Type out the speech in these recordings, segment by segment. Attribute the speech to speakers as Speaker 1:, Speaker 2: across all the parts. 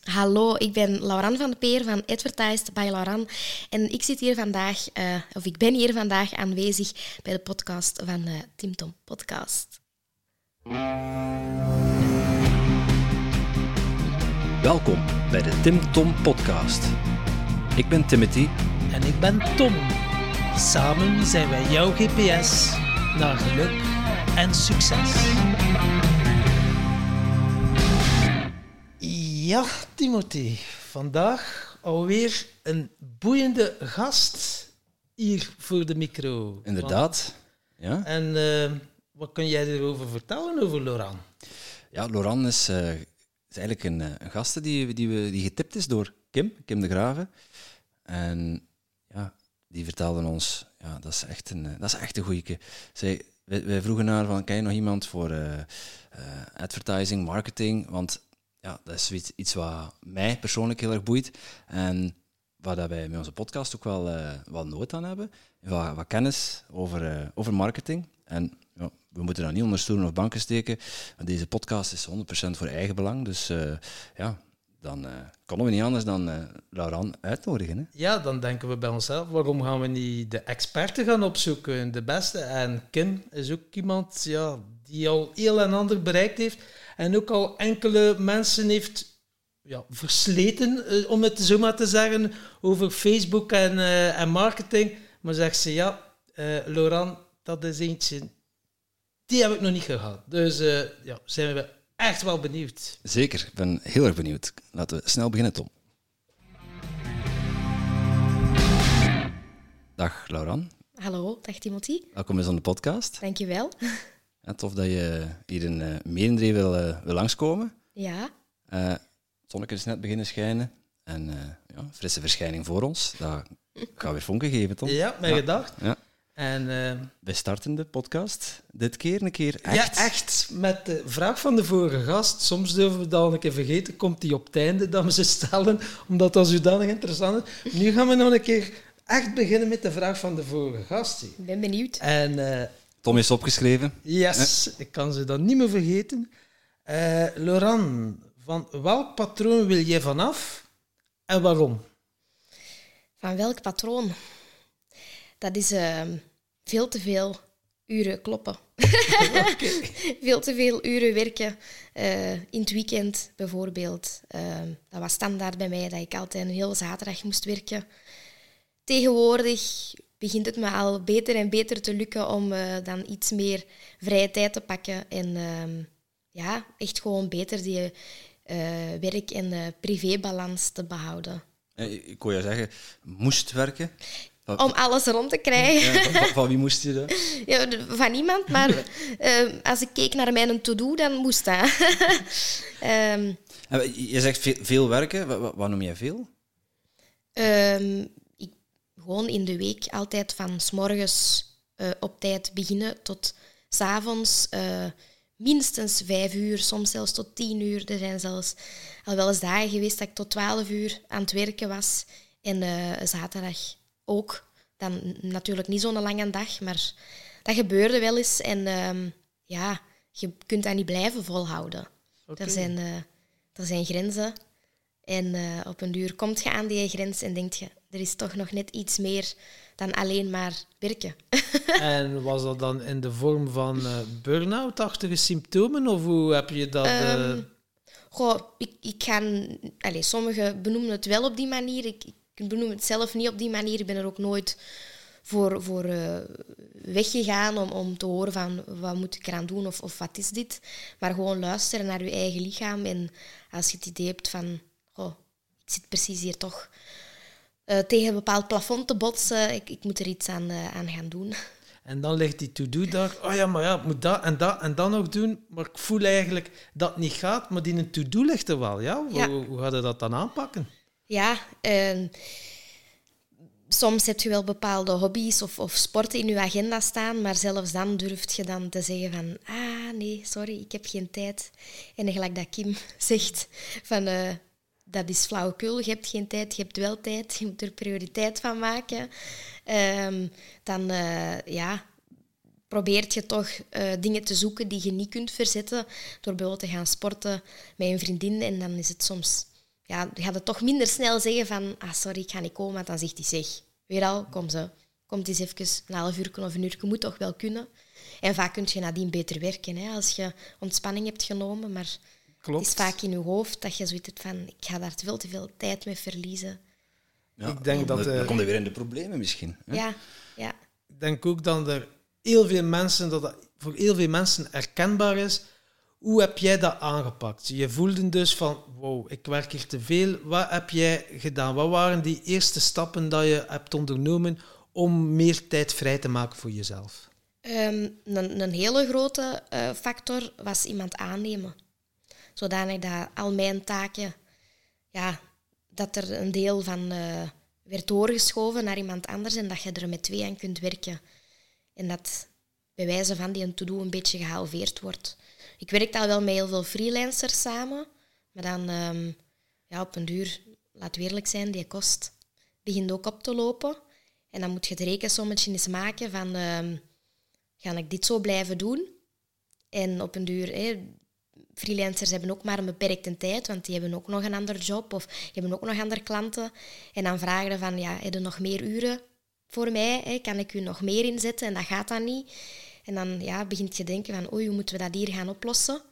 Speaker 1: Hallo, ik ben Lauran van de Peer van Advertised by Lauran. En ik zit hier vandaag, uh, of ik ben hier vandaag aanwezig bij de podcast van uh, Tim Tom Podcast.
Speaker 2: Welkom bij de Tim Tom Podcast. Ik ben Timothy.
Speaker 3: En ik ben Tom. Samen zijn wij jouw GPS naar geluk en succes. Ja, Timothy. Vandaag alweer een boeiende gast hier voor de micro.
Speaker 2: Inderdaad. Ja.
Speaker 3: En uh, wat kun jij erover vertellen over Loran?
Speaker 2: Ja, Loran is, uh, is eigenlijk een, eh, een gast die, die, we, die getipt is door Kim, Kim de Graven. En ja, die vertelde ons, ja, dat is echt een, dat is echt een goeie. Zij, wij, wij vroegen naar van, ken je nog iemand voor advertising, marketing? Want ja, dat is iets, wat mij persoonlijk heel erg boeit. En waar dat wij met onze podcast ook wel, uh, wel nood aan hebben. Wat, wat kennis over, uh, over marketing. En ja, we moeten dat niet onder stoelen of banken steken. Deze podcast is 100% voor eigen belang. Dus uh, ja, dan konden we niet anders dan Lauran uitnodigen. Hè?
Speaker 3: Ja, dan denken we bij onszelf, waarom gaan we niet de experten gaan opzoeken, de beste? En Kim is ook iemand ja, die al heel en ander bereikt heeft en ook al enkele mensen heeft ja, versleten, uh, om het zo maar te zeggen, over Facebook en, uh, en marketing. Maar zegt ze, ja, uh, Laurent, dat is eentje, die heb ik nog niet gehad. Dus ja, zijn we echt wel benieuwd.
Speaker 2: Zeker, ik ben heel erg benieuwd. Laten we snel beginnen, Tom. Dag, Laurent.
Speaker 1: Hallo, dag Timothy.
Speaker 2: Welkom eens aan de podcast.
Speaker 1: Dankjewel.
Speaker 2: Ja, tof dat je hier in uh, Merendree wil, uh, wil langskomen.
Speaker 1: Ja.
Speaker 2: Uh, is net beginnen schijnen. En ja, frisse verschijning voor ons. Dat gaat weer vonken geven, Tom.
Speaker 3: Ja, mijn ja. gedacht.
Speaker 2: Ja.
Speaker 3: En,
Speaker 2: Wij starten de podcast dit keer een keer echt.
Speaker 3: Ja, echt. Met de vraag van de vorige gast. Soms durven we dat een keer vergeten. Komt die op het einde dat we ze stellen, omdat dat zodanig interessant is. Nu gaan we nog een keer echt beginnen met de vraag van de vorige gast.
Speaker 1: Ik ben benieuwd.
Speaker 3: En
Speaker 2: Tom is opgeschreven.
Speaker 3: Yes, ik kan ze dan niet meer vergeten. Uh, Laurent, van welk patroon wil jij vanaf en waarom?
Speaker 1: Van welk patroon? Dat is uh, veel te veel uren kloppen. Okay. veel te veel uren werken. Uh, in het weekend bijvoorbeeld. dat was standaard bij mij dat ik altijd een hele zaterdag moest werken. Tegenwoordig begint het me al beter en beter te lukken om uh, dan iets meer vrije tijd te pakken. En uh, ja, echt gewoon beter die uh, werk- en privébalans te behouden.
Speaker 2: Ik kon je zeggen, moest werken?
Speaker 1: Om alles rond te krijgen.
Speaker 2: Ja, van, van, wie moest je dat?
Speaker 1: Ja, van niemand, maar als ik keek naar mijn to-do, dan moest dat.
Speaker 2: um, je zegt veel, veel werken, wat, wat, noem jij veel?
Speaker 1: Um, gewoon in de week altijd van s morgens uh, op tijd beginnen tot s avonds. Uh, minstens vijf uur, soms zelfs tot tien uur. Er zijn zelfs al wel eens dagen geweest dat ik tot twaalf uur aan het werken was. En uh, zaterdag ook. Dan natuurlijk niet zo'n lange dag, maar dat gebeurde wel eens. En uh, ja, je kunt dat niet blijven volhouden. Okay. Er, zijn, er zijn grenzen. En op een duur komt je aan die grens en denk je, er is toch nog net iets meer dan alleen maar werken.
Speaker 3: en was dat dan in de vorm van uh, burn-out-achtige symptomen? Of hoe heb je dat... Um,
Speaker 1: goh, ik, ik ga... Allez, sommigen benoemen het wel op die manier. Ik, ik benoem het zelf niet op die manier. Ik ben er ook nooit voor, voor uh, weggegaan om, om te horen van wat moet ik eraan doen of, of wat is dit. Maar gewoon luisteren naar je eigen lichaam. En als je het idee hebt van... Goh, ik zit precies hier toch uh, tegen een bepaald plafond te botsen. Ik, ik moet er iets aan, uh, aan gaan doen.
Speaker 3: En dan ligt die to-do daar. Oh ja, maar ja, ik moet dat en dat en dat nog doen. Maar ik voel eigenlijk dat het niet gaat. Maar die to-do ligt er wel. Ja? ja. Hoe, hoe ga je dat dan aanpakken?
Speaker 1: Ja, uh, soms heb je wel bepaalde hobby's of, of sporten in je agenda staan. Maar zelfs dan durf je dan te zeggen van... Ah, nee, sorry, ik heb geen tijd. En gelijk dat Kim zegt van dat is flauwekul. Je hebt geen tijd, je hebt wel tijd. Je moet er prioriteit van maken. Um, dan uh, ja, probeert je toch uh, dingen te zoeken die je niet kunt verzetten door bijvoorbeeld te gaan sporten met een vriendin. En dan is het soms ja, gaat het toch minder snel zeggen van, ah sorry, ik ga niet komen, dan zegt hij zeg, weer al, kom ze, komt eens even een half uur of een uur, je moet toch wel kunnen. En vaak kun je nadien beter werken, hè, als je ontspanning hebt genomen, maar
Speaker 3: Klopt.
Speaker 1: het is vaak in je hoofd dat je zoiets hebt van, ik ga daar veel te veel tijd mee verliezen.
Speaker 2: Ja,
Speaker 3: Ik denk dat,
Speaker 2: Dan,
Speaker 3: eh,
Speaker 2: dan komt er weer in de problemen misschien. hè?
Speaker 1: Ja, ja.
Speaker 3: Ik denk ook dat er heel veel mensen, dat dat voor heel veel mensen herkenbaar is. Hoe heb jij dat aangepakt? Je voelde dus van, wow, ik werk hier te veel. Wat heb jij gedaan? Wat waren die eerste stappen dat je hebt ondernomen om meer tijd vrij te maken voor jezelf?
Speaker 1: Ehm, een, een hele grote eh, factor was iemand aannemen. Zodanig dat al mijn taken, ja, dat er een deel van eh, werd doorgeschoven naar iemand anders en dat je er met twee aan kunt werken. En dat bij wijze van die een to-do een beetje gehalveerd wordt. Ik werkte al wel met heel veel freelancers samen, maar dan ehm, ja, op een duur, laat we eerlijk zijn, die kost begint ook op te lopen. En dan moet je het rekensommetje eens maken van, ehm, ga ik dit zo blijven doen? En op een duur, freelancers hebben ook maar een beperkte tijd, want die hebben ook nog een ander job of die hebben ook nog andere klanten. En dan vragen ze van, ja, heb nog meer uren voor mij? Hè? Kan ik u nog meer inzetten? En dat gaat dan niet. En dan ja, begint je denken van, oei, hoe moeten we dat hier gaan oplossen?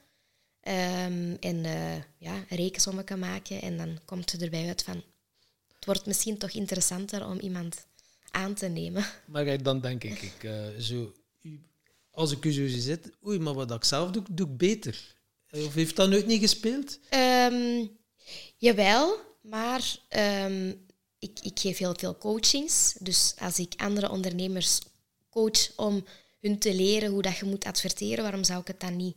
Speaker 1: Ehm, en uh, ja, een rekensommetje maken. En dan komt het erbij uit van, het wordt misschien toch interessanter om iemand aan te nemen.
Speaker 3: Maar dan denk ik, ik uh, zo, als ik u zo zitten, oei, maar wat ik zelf doe, doe ik beter. Of heeft dat nooit niet gespeeld?
Speaker 1: Um, jawel, maar um, ik, ik geef heel veel coachings. Dus als ik andere ondernemers coach om hun te leren hoe dat je moet adverteren, waarom zou ik het dan niet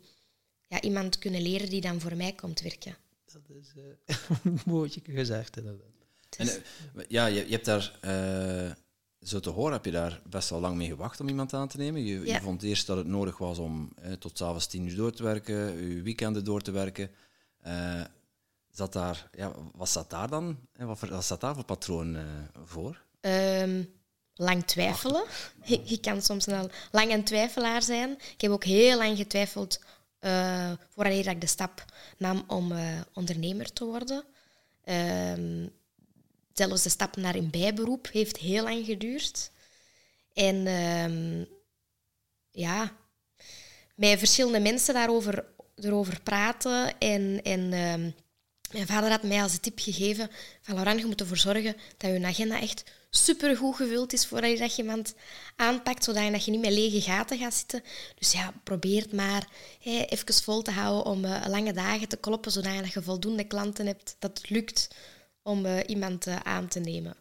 Speaker 1: ja, iemand kunnen leren die dan voor mij komt werken?
Speaker 3: Dat is uh, een mooi gezegd, inderdaad.
Speaker 2: En, uh, ja, je, je, hebt daar, uh, zo te horen, heb je daar best wel lang mee gewacht om iemand aan te nemen. Je,
Speaker 1: Ja.
Speaker 2: je vond eerst dat het nodig was om eh, tot s'avonds tien uur door te werken, je weekenden door te werken. Eh, zat daar, ja, wat zat daar dan? En wat, wat zat daar voor patroon eh, voor?
Speaker 1: Um, lang twijfelen. Je, je kan soms wel lang een twijfelaar zijn. Ik heb ook heel lang getwijfeld uh, voordat ik de stap nam om uh, ondernemer te worden. Um, zelfs de stap naar een bijberoep heeft heel lang geduurd. En um, ja, met verschillende mensen daarover erover praten. En, en um, mijn vader had mij als tip gegeven van Laurent, je moet ervoor zorgen dat je agenda echt supergoed gevuld is voordat je dat iemand aanpakt, zodat je niet met lege gaten gaat zitten. Dus ja, probeer het maar hè, even vol te houden om uh, lange dagen te kloppen, zodat je voldoende klanten hebt, dat het lukt om uh, iemand uh, aan te nemen.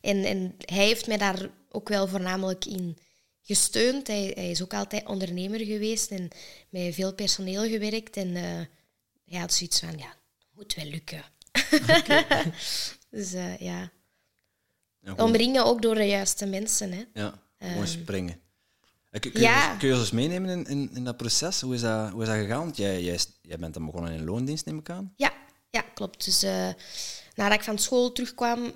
Speaker 1: En, en hij heeft mij daar ook wel voornamelijk in gesteund. Hij, hij is ook altijd ondernemer geweest en met veel personeel gewerkt. En uh, hij had zoiets van, ja, moet wel lukken. Okay. dus ja. ja Omringen ook door de juiste mensen. Hè.
Speaker 2: Ja, gewoon um, springen. Kun, kun, ja. je, kun je ons meenemen in, in, in, dat proces? Hoe is dat, hoe is dat gegaan? Want jij, jij, jij bent dan begonnen in loondienst, neem ik aan?
Speaker 1: Ja, ja klopt. Dus uh, nadat ik van school terugkwam, uh,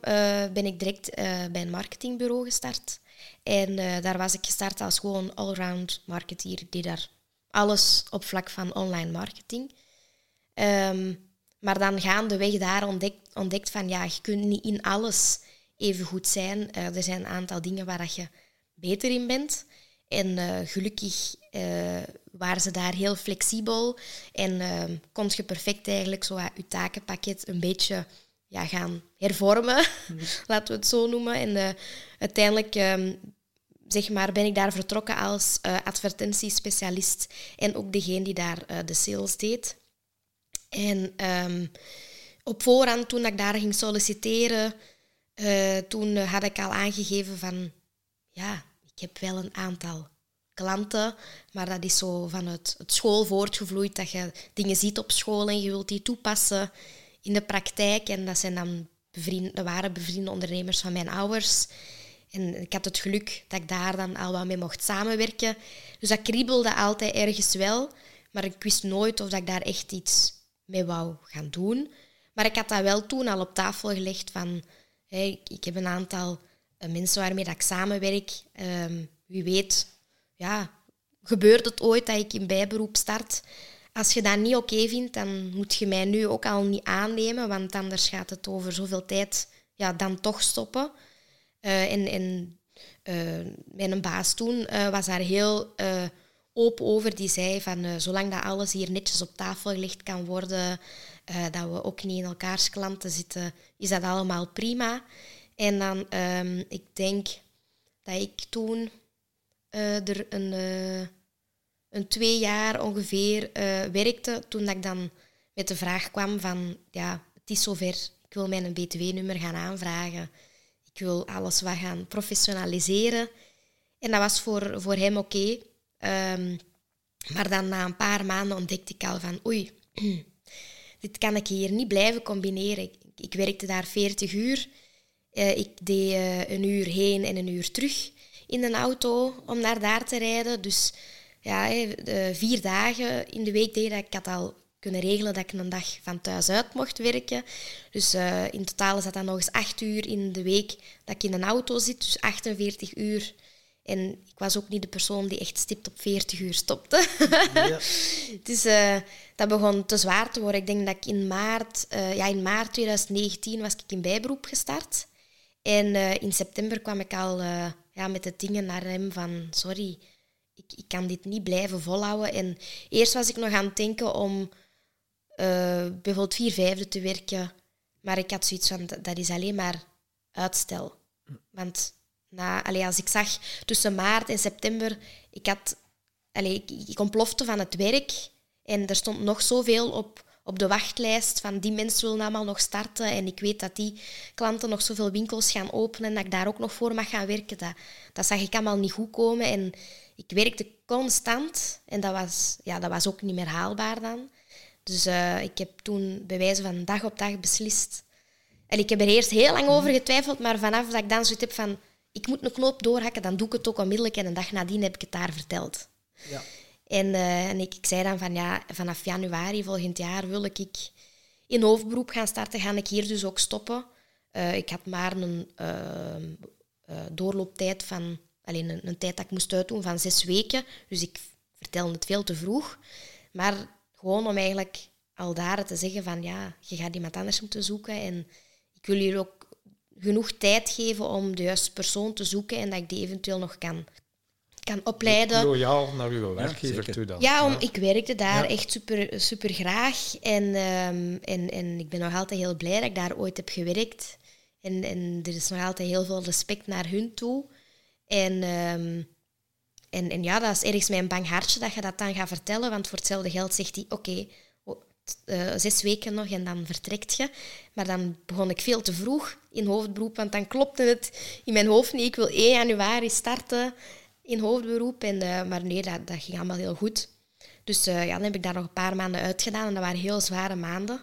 Speaker 1: ben ik direct uh, bij een marketingbureau gestart. En daar was ik gestart als gewoon allround marketeer. Die daar alles op vlak van online marketing. Um, maar dan gaandeweg daar ontdekt, ontdekt van ja, je kunt niet in alles even goed zijn. Er zijn een aantal dingen waar dat je beter in bent. En gelukkig uh, waren ze daar heel flexibel en kon je perfect eigenlijk zo je takenpakket een beetje ja, gaan hervormen, laten we het zo noemen. En uiteindelijk um, zeg maar, ben ik daar vertrokken als advertentiespecialist en ook degene die daar de sales deed. En um, op voorhand, toen ik daar ging solliciteren, uh, toen had ik al aangegeven van, ja, ik heb wel een aantal klanten, maar dat is zo vanuit het school voortgevloeid, dat je dingen ziet op school en je wilt die toepassen in de praktijk. En dat zijn dan dat waren bevriende ondernemers van mijn ouders. En ik had het geluk dat ik daar dan al wat mee mocht samenwerken. Dus dat kriebelde altijd ergens wel, maar ik wist nooit of dat ik daar echt iets mee wou gaan doen. Maar ik had dat wel toen al op tafel gelegd van... Ik heb een aantal uh, mensen waarmee dat ik samenwerk. Um, wie weet, ja, gebeurt het ooit dat ik in bijberoep start. als je dat niet oké vindt, dan moet je mij nu ook al niet aannemen, want anders gaat het over zoveel tijd ja, dan toch stoppen. Uh, en en uh, mijn baas toen was daar heel open over. Die zei van zolang dat alles hier netjes op tafel gelegd kan worden, dat we ook niet in elkaars klanten zitten, is dat allemaal prima. En dan, um, ik denk dat ik toen er een een twee jaar ongeveer uh, werkte, toen dat ik dan met de vraag kwam van, ja, het is zover, ik wil mijn btw-nummer gaan aanvragen. Ik wil alles wat gaan professionaliseren. En dat was voor, voor hem oké. Ehm, maar dan na een paar maanden ontdekte ik al van, oei, dit kan ik hier niet blijven combineren. Ik, ik werkte daar 40 uur. Ik deed een uur heen en een uur terug in een auto om naar daar te rijden. Dus ja, vier dagen in de week deed dat. Ik had al kunnen regelen dat ik een dag van thuis uit mocht werken. Dus uh, in totaal is dat dan nog eens acht uur in de week dat ik in een auto zit, dus 48 uur. En ik was ook niet de persoon die echt stipt op 40 uur stopte. Ja. dus uh, dat begon te zwaar te worden. Ik denk dat ik in maart, uh, ja, in maart 2019 was ik in bijberoep gestart. En in september kwam ik al ja, met de dingen naar hem van... Sorry, ik, ik kan dit niet blijven volhouden. En eerst was ik nog aan het denken om uh, bijvoorbeeld vier vijfde te werken. Maar ik had zoiets van, dat is alleen maar uitstel. Want na, allee, als ik zag tussen maart en september, ik, had, allee, ik, ik ontplofte van het werk. En er stond nog zoveel op, op de wachtlijst van die mensen willen allemaal nog starten. En ik weet dat die klanten nog zoveel winkels gaan openen en dat ik daar ook nog voor mag gaan werken. Dat, dat zag ik allemaal niet goed komen. En ik werkte constant en dat was, ja, dat was ook niet meer haalbaar dan. Dus uh, ik heb toen bij wijze van dag op dag beslist. En ik heb er eerst heel lang over getwijfeld, maar vanaf dat ik dan zoiets heb van ik moet een knoop doorhakken, dan doe ik het ook onmiddellijk en een dag nadien heb ik het daar verteld. Ja. En, uh, en ik, zei dan van ja, vanaf januari volgend jaar wil ik in hoofdberoep gaan starten, ga ik hier dus ook stoppen. Uh, ik had maar een doorlooptijd van alleen een, tijd dat ik moest uitdoen van zes weken. Dus ik vertelde het veel te vroeg. Maar gewoon om eigenlijk al daar te zeggen van ja, je gaat iemand anders moeten zoeken. En ik wil hier ook genoeg tijd geven om de juiste persoon te zoeken en dat ik die eventueel nog kan, kan opleiden.
Speaker 3: Loyaal naar uw werkgever
Speaker 1: ja,
Speaker 3: toe dan.
Speaker 1: Ja, om, ik werkte daar echt super, super graag. En, um, en, en ik ben nog altijd heel blij dat ik daar ooit heb gewerkt. En, en er is nog altijd heel veel respect naar hun toe. En, um, en, en ja, dat is ergens mijn bang hartje dat je dat dan gaat vertellen, want voor hetzelfde geld zegt hij, oké, uh, zes weken nog en dan vertrekt je. Maar dan begon ik veel te vroeg in hoofdberoep, want dan klopte het in mijn hoofd niet. Ik wil 1 januari starten in hoofdberoep. En, uh, maar nee, dat, dat ging allemaal heel goed. Dus uh, ja, dan heb ik daar nog een paar maanden uitgedaan en dat waren heel zware maanden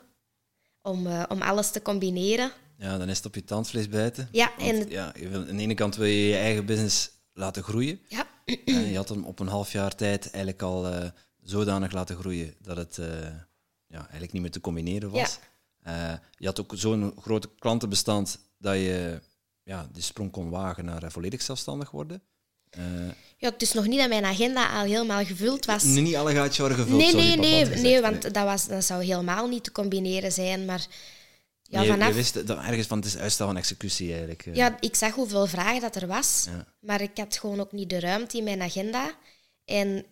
Speaker 1: om, om alles te combineren.
Speaker 2: Ja, dan is het op je tandvlees bijten.
Speaker 1: Ja,
Speaker 2: en... ja, aan de ene kant wil je je eigen business laten groeien.
Speaker 1: Ja.
Speaker 2: je had hem op een half jaar tijd eigenlijk al zodanig laten groeien dat het ja, eigenlijk niet meer te combineren was. Ja. Je had ook zo'n grote klantenbestand dat je ja, de sprong kon wagen naar volledig zelfstandig worden.
Speaker 1: Ja, het is nog niet dat mijn agenda al helemaal gevuld was.
Speaker 2: Niet alle gaatjes waren gevuld.
Speaker 1: Nee, nee, nee, nee, want dat, was, dat zou helemaal niet te combineren zijn. Maar
Speaker 2: ja, je, vanaf... je wist dat ergens van het is uitstel van executie eigenlijk.
Speaker 1: Eh. Ja, ik zag hoeveel vragen dat er was, maar ik had gewoon ook niet de ruimte in mijn agenda. En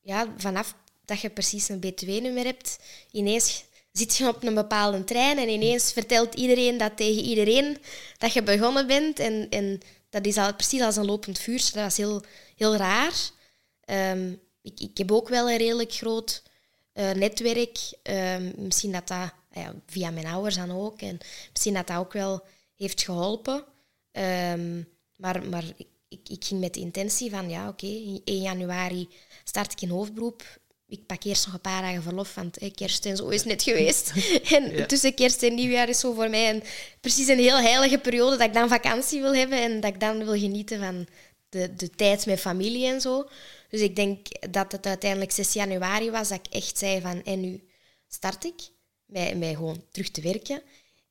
Speaker 1: ja, vanaf dat je precies een B2-nummer hebt, ineens zit je op een bepaalde trein en ineens vertelt iedereen dat tegen iedereen dat je begonnen bent. En, en dat is al, precies als een lopend vuurtje. Dat was heel, heel raar. Ehm, ik, ik heb ook wel een redelijk groot uh, netwerk. Um, misschien dat dat ja, via mijn ouders dan ook. En misschien dat dat ook wel heeft geholpen. Um, maar maar ik, ik, ging met de intentie van, ja, oké, okay, 1 januari start ik in hoofdberoep. Ik pak eerst nog een paar dagen verlof, want eh, kerst en zo is net geweest. en tussen kerst en nieuwjaar is zo voor mij een, precies een heel heilige periode dat ik dan vakantie wil hebben en dat ik dan wil genieten van de, de tijd met familie en zo. Dus ik denk dat het uiteindelijk 6 januari was dat ik echt zei van, en nu start ik mij, mij gewoon terug te werken.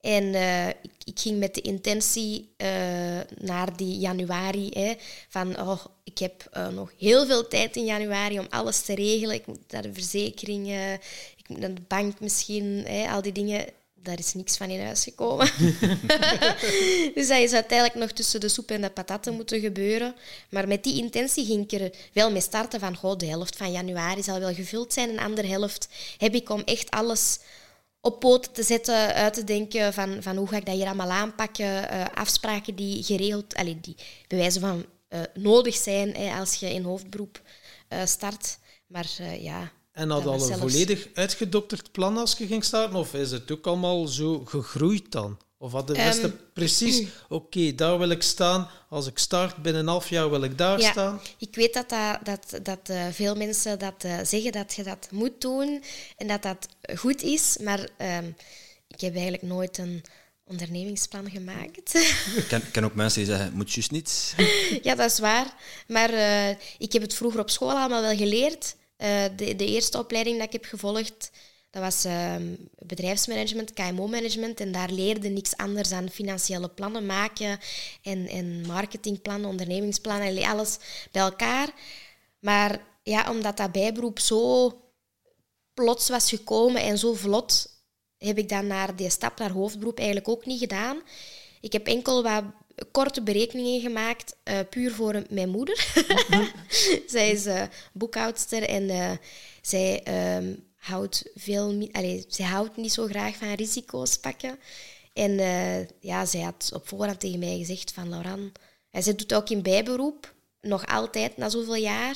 Speaker 1: En eh, ik, ik, ging met de intentie uh, naar die januari. Hè, van, oh, ik heb uh, nog heel veel tijd in januari om alles te regelen. Ik moet naar de verzekeringen, ik moet naar de bank misschien, hè, al die dingen. Daar is niks van in huis gekomen. dus dat is uiteindelijk nog tussen de soep en de patatten moeten gebeuren. Maar met die intentie ging ik er wel mee starten van goh, de helft van januari zal wel gevuld zijn. Een andere helft heb ik om echt alles op poten te zetten, uit te denken van, van hoe ga ik dat hier allemaal aanpakken. Uh, afspraken die geregeld, allee, die bewijzen van uh, nodig zijn hè, als je in hoofdberoep uh, start. Maar ja,
Speaker 3: en had al een volledig uitgedokterd plan als je ging starten? Of is het ook allemaal zo gegroeid dan? Of had je um, precies, oké, okay, daar wil ik staan. Als ik start, binnen een half jaar wil ik daar ja, staan?
Speaker 1: Ik weet dat, dat, dat, dat uh, veel mensen dat uh, zeggen, dat je dat moet doen en dat dat goed is. Maar um, ik heb eigenlijk nooit een ondernemingsplan gemaakt.
Speaker 2: Ik ken, ken ook mensen die zeggen, moet juist niets.
Speaker 1: ja, dat is waar. Maar uh, ik heb het vroeger op school allemaal wel geleerd. Uh, de, de eerste opleiding dat ik heb gevolgd, dat was uh, bedrijfsmanagement, KMO-management. En daar leerde niks anders dan financiële plannen maken en, en marketingplannen, ondernemingsplannen, alles bij elkaar. Maar ja, omdat dat bijberoep zo plots was gekomen en zo vlot, heb ik dan naar die stap naar hoofdberoep eigenlijk ook niet gedaan. Ik heb enkel wat korte berekeningen gemaakt, uh, puur voor mijn moeder. zij is uh, boekhoudster en uh, zij um, houdt veel... Allez, zij houdt niet zo graag van risico's pakken. En ja, zij had op voorhand tegen mij gezegd van Lauran... En zij doet ook in bijberoep, nog altijd na zoveel jaar.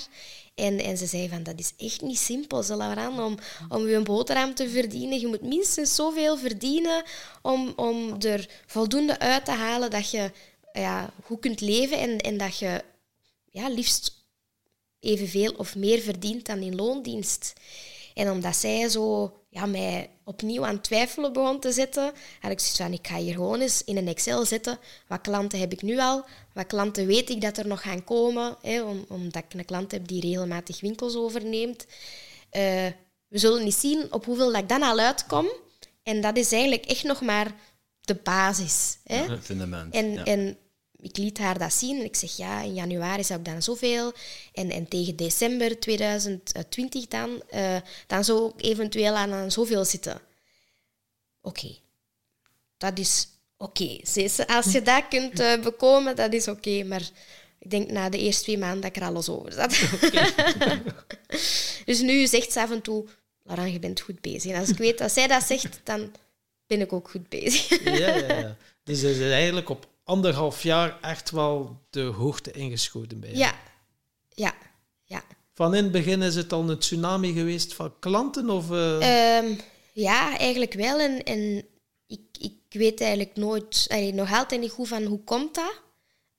Speaker 1: En, en ze zei van, dat is echt niet simpel, Lauran, om, om je een boterham te verdienen. Je moet minstens zoveel verdienen om, om er voldoende uit te halen dat je ja, goed kunt leven en, en dat je ja, liefst evenveel of meer verdient dan in loondienst. En omdat zij zo ja, mij opnieuw aan twijfelen begon te zetten, had ik zoiets van, ik ga hier gewoon eens in een Excel zetten. Wat klanten heb ik nu al? Wat klanten weet ik dat er nog gaan komen? Hè, omdat ik een klant heb die regelmatig winkels overneemt. Uh, we zullen niet zien op hoeveel dat ik dan al uitkom. En dat is eigenlijk echt nog maar de basis. Hè?
Speaker 2: het fundament.
Speaker 1: En, en ik liet haar dat zien en ik zeg ja, in januari zou ik dan zoveel. En, en tegen december 2020 dan, uh, dan zou ik eventueel aan, aan zoveel zitten. Oké, dat is oké. Als je dat kunt uh, bekomen, dat is oké. Maar ik denk na de eerste twee maanden dat ik er alles over zat. dus nu zegt ze af en toe, Laurent, je bent goed bezig. En als ik weet dat zij dat zegt, dan ben ik ook goed bezig.
Speaker 3: ja, ja, ja. Dus ze is eigenlijk op anderhalf jaar echt wel de hoogte ingeschoten bij
Speaker 1: Ja, ja, ja.
Speaker 3: Van in het begin is het al een tsunami geweest van klanten? Of,
Speaker 1: uh... ja, eigenlijk wel. En, en ik, ik weet eigenlijk nooit, allee, nog altijd niet goed van hoe komt dat.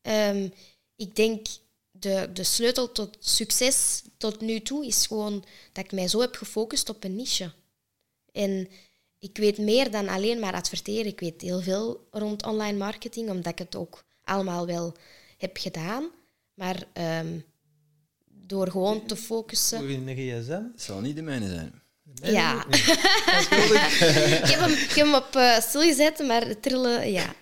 Speaker 1: Um, ik denk de, de sleutel tot succes tot nu toe is gewoon dat ik mij zo heb gefocust op een niche. En ik weet meer dan alleen maar adverteren. Ik weet heel veel rond online marketing, omdat ik het ook allemaal wel heb gedaan. Maar um, door gewoon te focussen...
Speaker 3: Hoe een gsm?
Speaker 2: Het zal niet de mijne zijn.
Speaker 1: Ja. ik, heb hem, ik heb hem op uh, stil gezet, maar trillen, ja.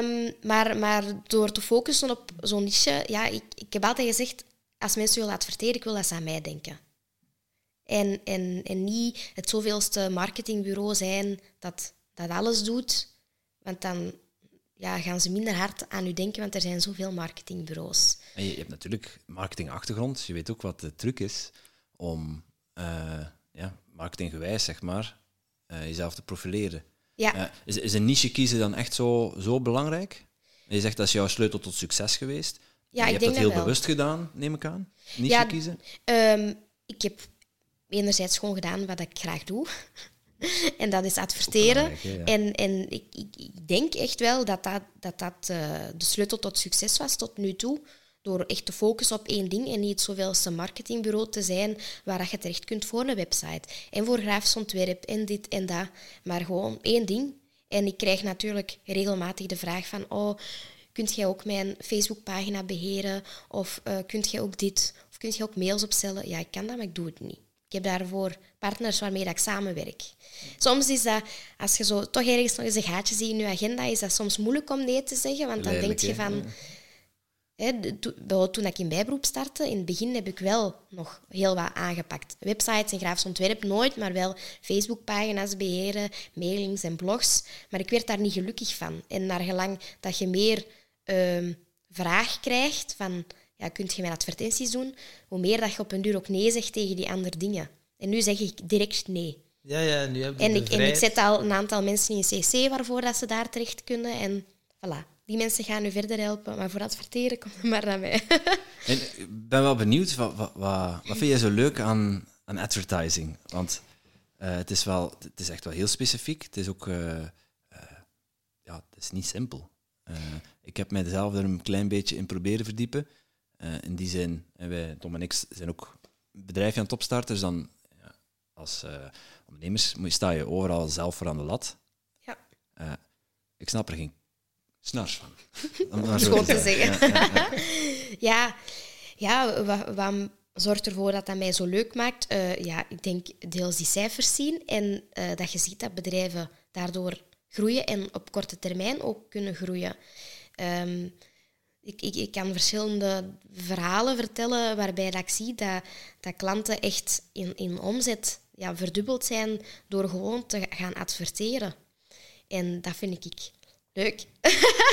Speaker 1: um, maar, maar door te focussen op zo'n niche... Ja, ik, ik heb altijd gezegd, als mensen willen adverteren, ik wil dat ze aan mij denken. En, en, en niet het zoveelste marketingbureau zijn dat, dat alles doet. Want dan ja, gaan ze minder hard aan u denken, want er zijn zoveel marketingbureaus.
Speaker 2: En je, hebt natuurlijk marketingachtergrond. Je weet ook wat de truc is om uh, ja, marketinggewijs, zeg maar, uh, jezelf te profileren. Ja. Uh, is, is een niche kiezen dan echt zo, zo belangrijk? je zegt dat is jouw sleutel tot succes geweest. Ja, je ik hebt dat heel bewust gedaan, neem ik aan. Niche ja, kiezen.
Speaker 1: Um, ik heb enerzijds gewoon gedaan wat ik graag doe. en dat is adverteren. En, en ik, ik, denk echt wel dat dat, dat, dat uh, de sleutel tot succes was tot nu toe. Door echt te focussen op één ding en niet zoveelste marketingbureau te zijn waar je terecht kunt voor een website. En voor grafisch ontwerp en dit en dat. Maar gewoon één ding. En ik krijg natuurlijk regelmatig de vraag van... Oh, kunt jij ook mijn Facebookpagina beheren? Of uh, kunt jij ook dit? Of kunt jij ook mails opstellen? Ja, ik kan dat, maar ik doe het niet heb daarvoor partners waarmee dat ik samenwerk. Soms is dat, als je zo toch ergens nog eens een gaatje ziet in je agenda, is dat soms moeilijk om nee te zeggen, want dan denk je van... Hè, to- toen ik in bijberoep startte, in het begin heb ik wel nog heel wat aangepakt. Websites en grafisch ontwerp nooit, maar wel Facebookpagina's beheren, mailings en blogs. Maar ik werd daar niet gelukkig van. En naar gelang dat je meer ehm, vraag krijgt van, ja, kunt je mijn advertenties doen, hoe meer dat je op een duur ook nee zegt tegen die andere dingen. En nu zeg ik direct nee.
Speaker 3: Ja, ja, nu heb je
Speaker 1: En ik, en ik zet al een aantal mensen in CC waarvoor dat ze daar terecht kunnen. En voilà, die mensen gaan u verder helpen. Maar voor adverteren, kom maar naar mij.
Speaker 2: En ik ben wel benieuwd, wat, wat, wat, wat vind je zo leuk aan, aan advertising? Want eh, het, is wel, het is echt wel heel specifiek. Het is ook eh, eh, ja, het is niet simpel. Eh, ik heb mijzelf er een klein beetje in proberen verdiepen. Eh, in die zin, en wij, Tom en ik, zijn ook een bedrijfje aan het opstarten. Dus dan, ja, als eh, ondernemers sta je overal zelf voor aan de lat.
Speaker 1: ja.
Speaker 2: Eh, ik snap er geen snars van. Om het maar
Speaker 1: is
Speaker 2: zo
Speaker 1: gewoon te
Speaker 2: zeggen. Ja, ja, ja.
Speaker 1: Wat, wat zorgt ervoor dat dat mij zo leuk maakt? Ja, ik denk deels die cijfers zien en dat je ziet dat bedrijven daardoor groeien en op korte termijn ook kunnen groeien. Ehm, ik, ik, ik kan verschillende verhalen vertellen waarbij dat ik zie dat, dat klanten echt in, in omzet ja, verdubbeld zijn door gewoon te gaan adverteren. En dat vind ik leuk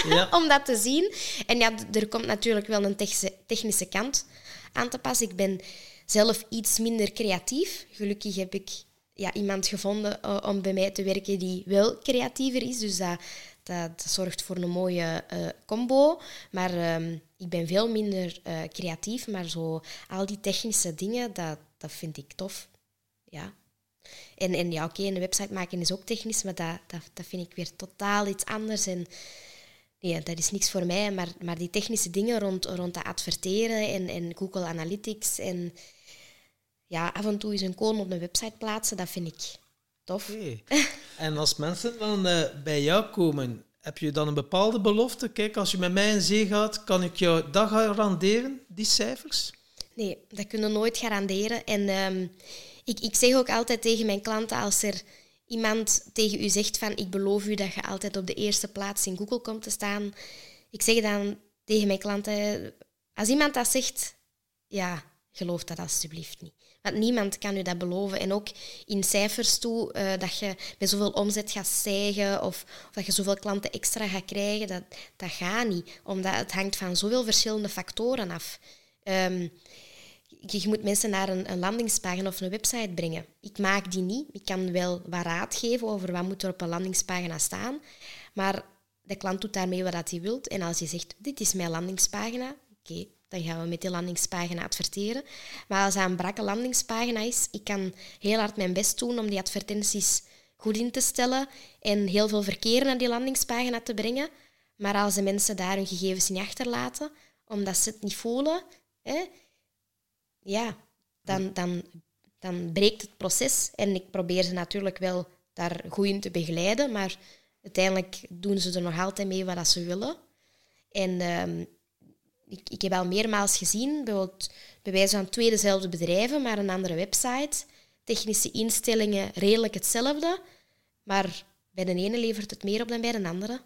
Speaker 3: Ja.
Speaker 1: om dat te zien. En ja, er komt natuurlijk wel een technische, kant aan te passen. Ik ben zelf iets minder creatief. Gelukkig heb ik ja, iemand gevonden eh, om bij mij te werken die wel creatiever is. Dus dat, dat, zorgt voor een mooie eh, combo. Maar ehm, ik ben veel minder eh, creatief. Maar zo al die technische dingen, dat, dat vind ik tof. Ja. En, en ja, oké, een website maken is ook technisch, maar dat, dat, dat vind ik weer totaal iets anders. En nee, dat is niks voor mij. Maar, maar die technische dingen rond, rond dat adverteren en, en Google Analytics en ja, af en toe eens een code op een website plaatsen, dat vind ik tof.
Speaker 3: En als mensen dan eh, bij jou komen, heb je dan een bepaalde belofte? Kijk, als je met mij in zee gaat, kan ik jou dat garanderen, die cijfers?
Speaker 1: Nee, dat kunnen we nooit garanderen. En ehm, ik, ik zeg ook altijd tegen mijn klanten, als er iemand tegen u zegt van ik beloof u dat je altijd op de eerste plaats in Google komt te staan, ik zeg dan tegen mijn klanten, als iemand dat zegt, ja, geloof dat alsjeblieft niet. Want niemand kan u dat beloven. En ook in cijfers toe, eh, dat je met zoveel omzet gaat stijgen of, of dat je zoveel klanten extra gaat krijgen, dat, dat gaat niet. Omdat het hangt van zoveel verschillende factoren af. Ehm, je, je moet mensen naar een, een landingspagina of een website brengen. Ik maak die niet. Ik kan wel wat raad geven over wat moet er op een landingspagina staan. Maar de klant doet daarmee wat hij wilt. En als je zegt, dit is mijn landingspagina, oké, dan gaan we met die landingspagina adverteren. Maar als dat een brakke landingspagina is, ik kan heel hard mijn best doen om die advertenties goed in te stellen en heel veel verkeer naar die landingspagina te brengen. Maar als de mensen daar hun gegevens niet achterlaten, omdat ze het niet voelen, hè, ja, dan, dan, dan breekt het proces. En ik probeer ze natuurlijk wel daar goed in te begeleiden, maar uiteindelijk doen ze er nog altijd mee wat ze willen. En ehm, ik, ik heb al meermaals gezien, bijvoorbeeld bij wijze van twee dezelfde bedrijven, maar een andere website. Technische instellingen redelijk hetzelfde, maar bij de ene levert het meer op dan bij de andere.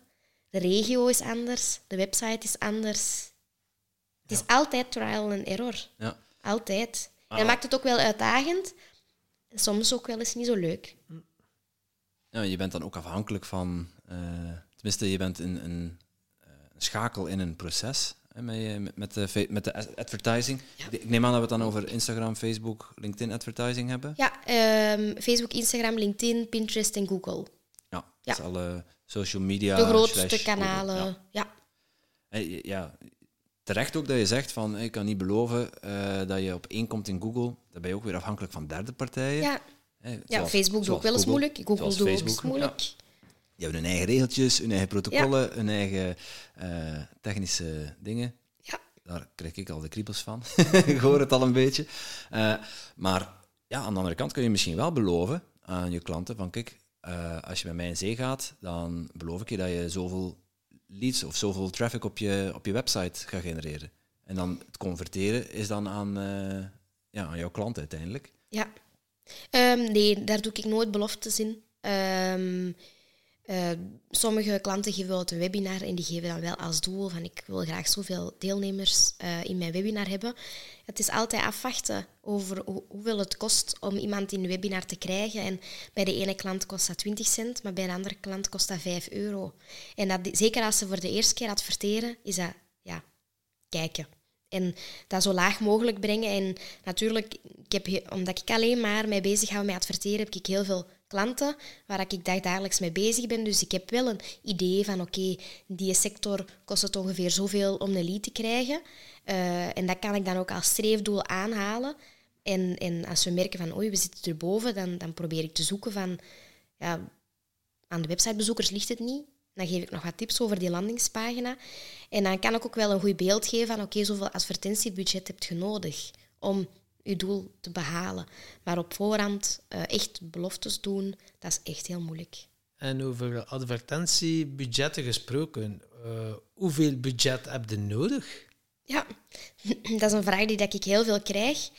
Speaker 1: De regio is anders, de website is anders. Het is altijd trial and error.
Speaker 2: Ja.
Speaker 1: Altijd. En
Speaker 2: Ah.
Speaker 1: dat maakt het ook wel uitdagend. En soms ook wel eens niet zo leuk.
Speaker 2: Ja, je bent dan ook afhankelijk van, eh, tenminste, je bent een, een, eh, een schakel in een proces met, je- met, met, de, met de ad- advertising. Ik neem aan dat we het dan over Instagram, Facebook, LinkedIn advertising hebben.
Speaker 1: Ja, ehm, Facebook, Instagram, LinkedIn, Pinterest en Google.
Speaker 2: Ja,
Speaker 1: Ja.
Speaker 2: dus alle social media.
Speaker 1: De grootste
Speaker 2: Google,
Speaker 1: kanalen.
Speaker 2: ja.
Speaker 1: Ja.
Speaker 2: Hey, ja, terecht ook dat je zegt van, ik kan niet beloven eh, dat je op één komt in Google. Dan ben je ook weer afhankelijk van derde partijen.
Speaker 1: Ja. Ja, Facebook doet ook wel eens moeilijk. Google doet ook eens moeilijk.
Speaker 2: Die hebben hun eigen regeltjes, hun eigen protocollen, hun eigen eh, technische dingen.
Speaker 1: Ja.
Speaker 2: Daar krijg ik al de kriebels van. ik hoor het al een beetje. Eh, maar ja, aan de andere kant kun je misschien wel beloven aan je klanten van kijk, eh, als je bij mij in zee gaat, dan beloof ik je dat je zoveel leads of zoveel traffic op je, op je website gaat genereren. En dan het converteren is dan aan, ja, aan jouw klant uiteindelijk.
Speaker 1: Ja. Ehm, nee, daar doe ik nooit beloftes in. Ehm, eh, sommige klanten geven wel een webinar en die geven dan wel als doel van ik wil graag zoveel deelnemers uh, in mijn webinar hebben. Het is altijd afwachten over hoeveel het kost om iemand in een webinar te krijgen. En bij de ene klant kost dat 20 cent, maar bij een andere klant kost dat 5 euro. En dat, zeker als ze voor de eerste keer adverteren, is dat ja, kijken. En dat zo laag mogelijk brengen. En natuurlijk, ik heb, omdat ik alleen maar mij bezig hou met adverteren, heb ik heel veel klanten waar ik dagelijks mee bezig ben. Dus ik heb wel een idee van oké, die sector kost het ongeveer zoveel om een lead te krijgen. Uh, en dat kan ik dan ook als streefdoel aanhalen. En, en als we merken van oei, we zitten erboven, dan, dan probeer ik te zoeken van ja, aan de websitebezoekers ligt het niet. Dan geef ik nog wat tips over die landingspagina. En dan kan ik ook wel een goed beeld geven van oké, zoveel advertentiebudget heb je nodig om je doel te behalen. Maar op voorhand uh, echt beloftes doen, dat is echt heel moeilijk.
Speaker 3: En over advertentiebudgetten gesproken, uh, hoeveel budget heb je nodig?
Speaker 1: Ja, dat is een vraag die dat ik heel veel krijg.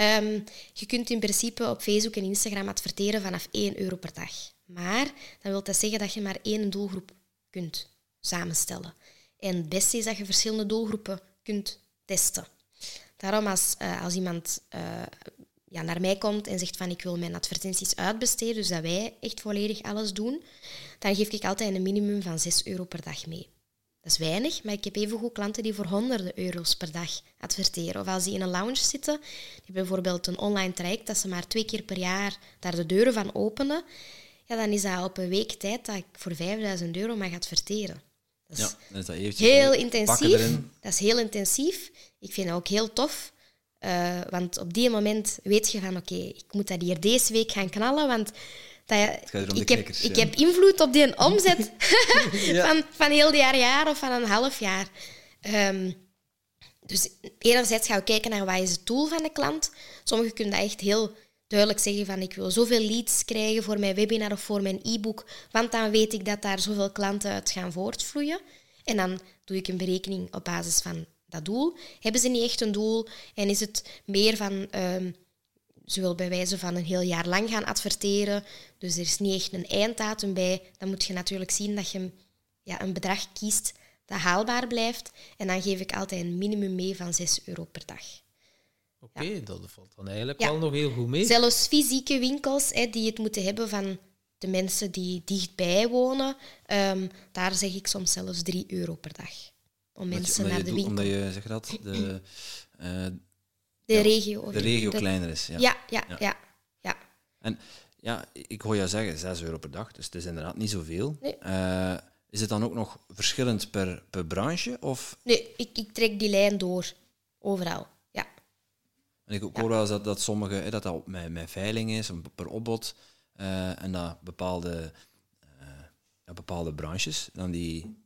Speaker 1: Um, je kunt in principe op Facebook en Instagram adverteren vanaf 1 euro per dag. Maar dat wil dat zeggen dat je maar één doelgroep kunt samenstellen. En het beste is dat je verschillende doelgroepen kunt testen. Daarom als, uh, als iemand uh, ja, naar mij komt en zegt van ik wil mijn advertenties uitbesteden, dus dat wij echt volledig alles doen, dan geef ik altijd een minimum van 6 euro per dag mee. Dat is weinig, maar ik heb evengoed klanten die voor honderden euro's per dag adverteren. Of als die in een lounge zitten, die hebben bijvoorbeeld een online traject dat ze maar twee keer per jaar daar de deuren van openen, ja, dan is dat op een week tijd dat ik voor 5000 euro mag adverteren.
Speaker 2: Dat is, ja, dat is
Speaker 1: heel intensief. Dat is heel intensief. Ik vind het ook heel tof. Uh, want op die moment weet je van oké, ik moet dat hier deze week gaan knallen, want dat, ik, heb, ik heb invloed op die omzet van, van heel het jaar, jaar of van een half jaar. Um, dus enerzijds gaan we kijken naar wat is het doel van de klant. Sommigen kunnen dat echt heel duidelijk zeggen van ik wil zoveel leads krijgen voor mijn webinar of voor mijn e-book, want dan weet ik dat daar zoveel klanten uit gaan voortvloeien. En dan doe ik een berekening op basis van dat doel. Hebben ze niet echt een doel en is het meer van um, ze wil bij wijze van een heel jaar lang gaan adverteren, dus er is niet echt een einddatum bij, dan moet je natuurlijk zien dat je ja, een bedrag kiest dat haalbaar blijft. En dan geef ik altijd een minimum mee van 6 euro per dag.
Speaker 3: Oké, dat valt dan eigenlijk wel nog heel goed mee.
Speaker 1: Zelfs fysieke winkels hè, die het moeten hebben van de mensen die dichtbij wonen, um, daar zeg ik soms zelfs 3 euro per dag. Om mensen naar de winkel...
Speaker 2: Omdat je, zeg dat, de, uh,
Speaker 1: de regio.
Speaker 2: De regio kleiner is, ja.
Speaker 1: Ja, ja, ja. ja,
Speaker 2: En ja, ik hoor jou zeggen 6 euro per dag, dus het is inderdaad niet zoveel. Nee. Uh, is het dan ook nog verschillend per, per branche? Of?
Speaker 1: Nee, ik, ik trek die lijn door. Overal.
Speaker 2: En ik hoor wel eens dat, dat sommige, dat dat met, met veiling is, per opbod, uh, en dat bepaalde, ja, bepaalde branches dan die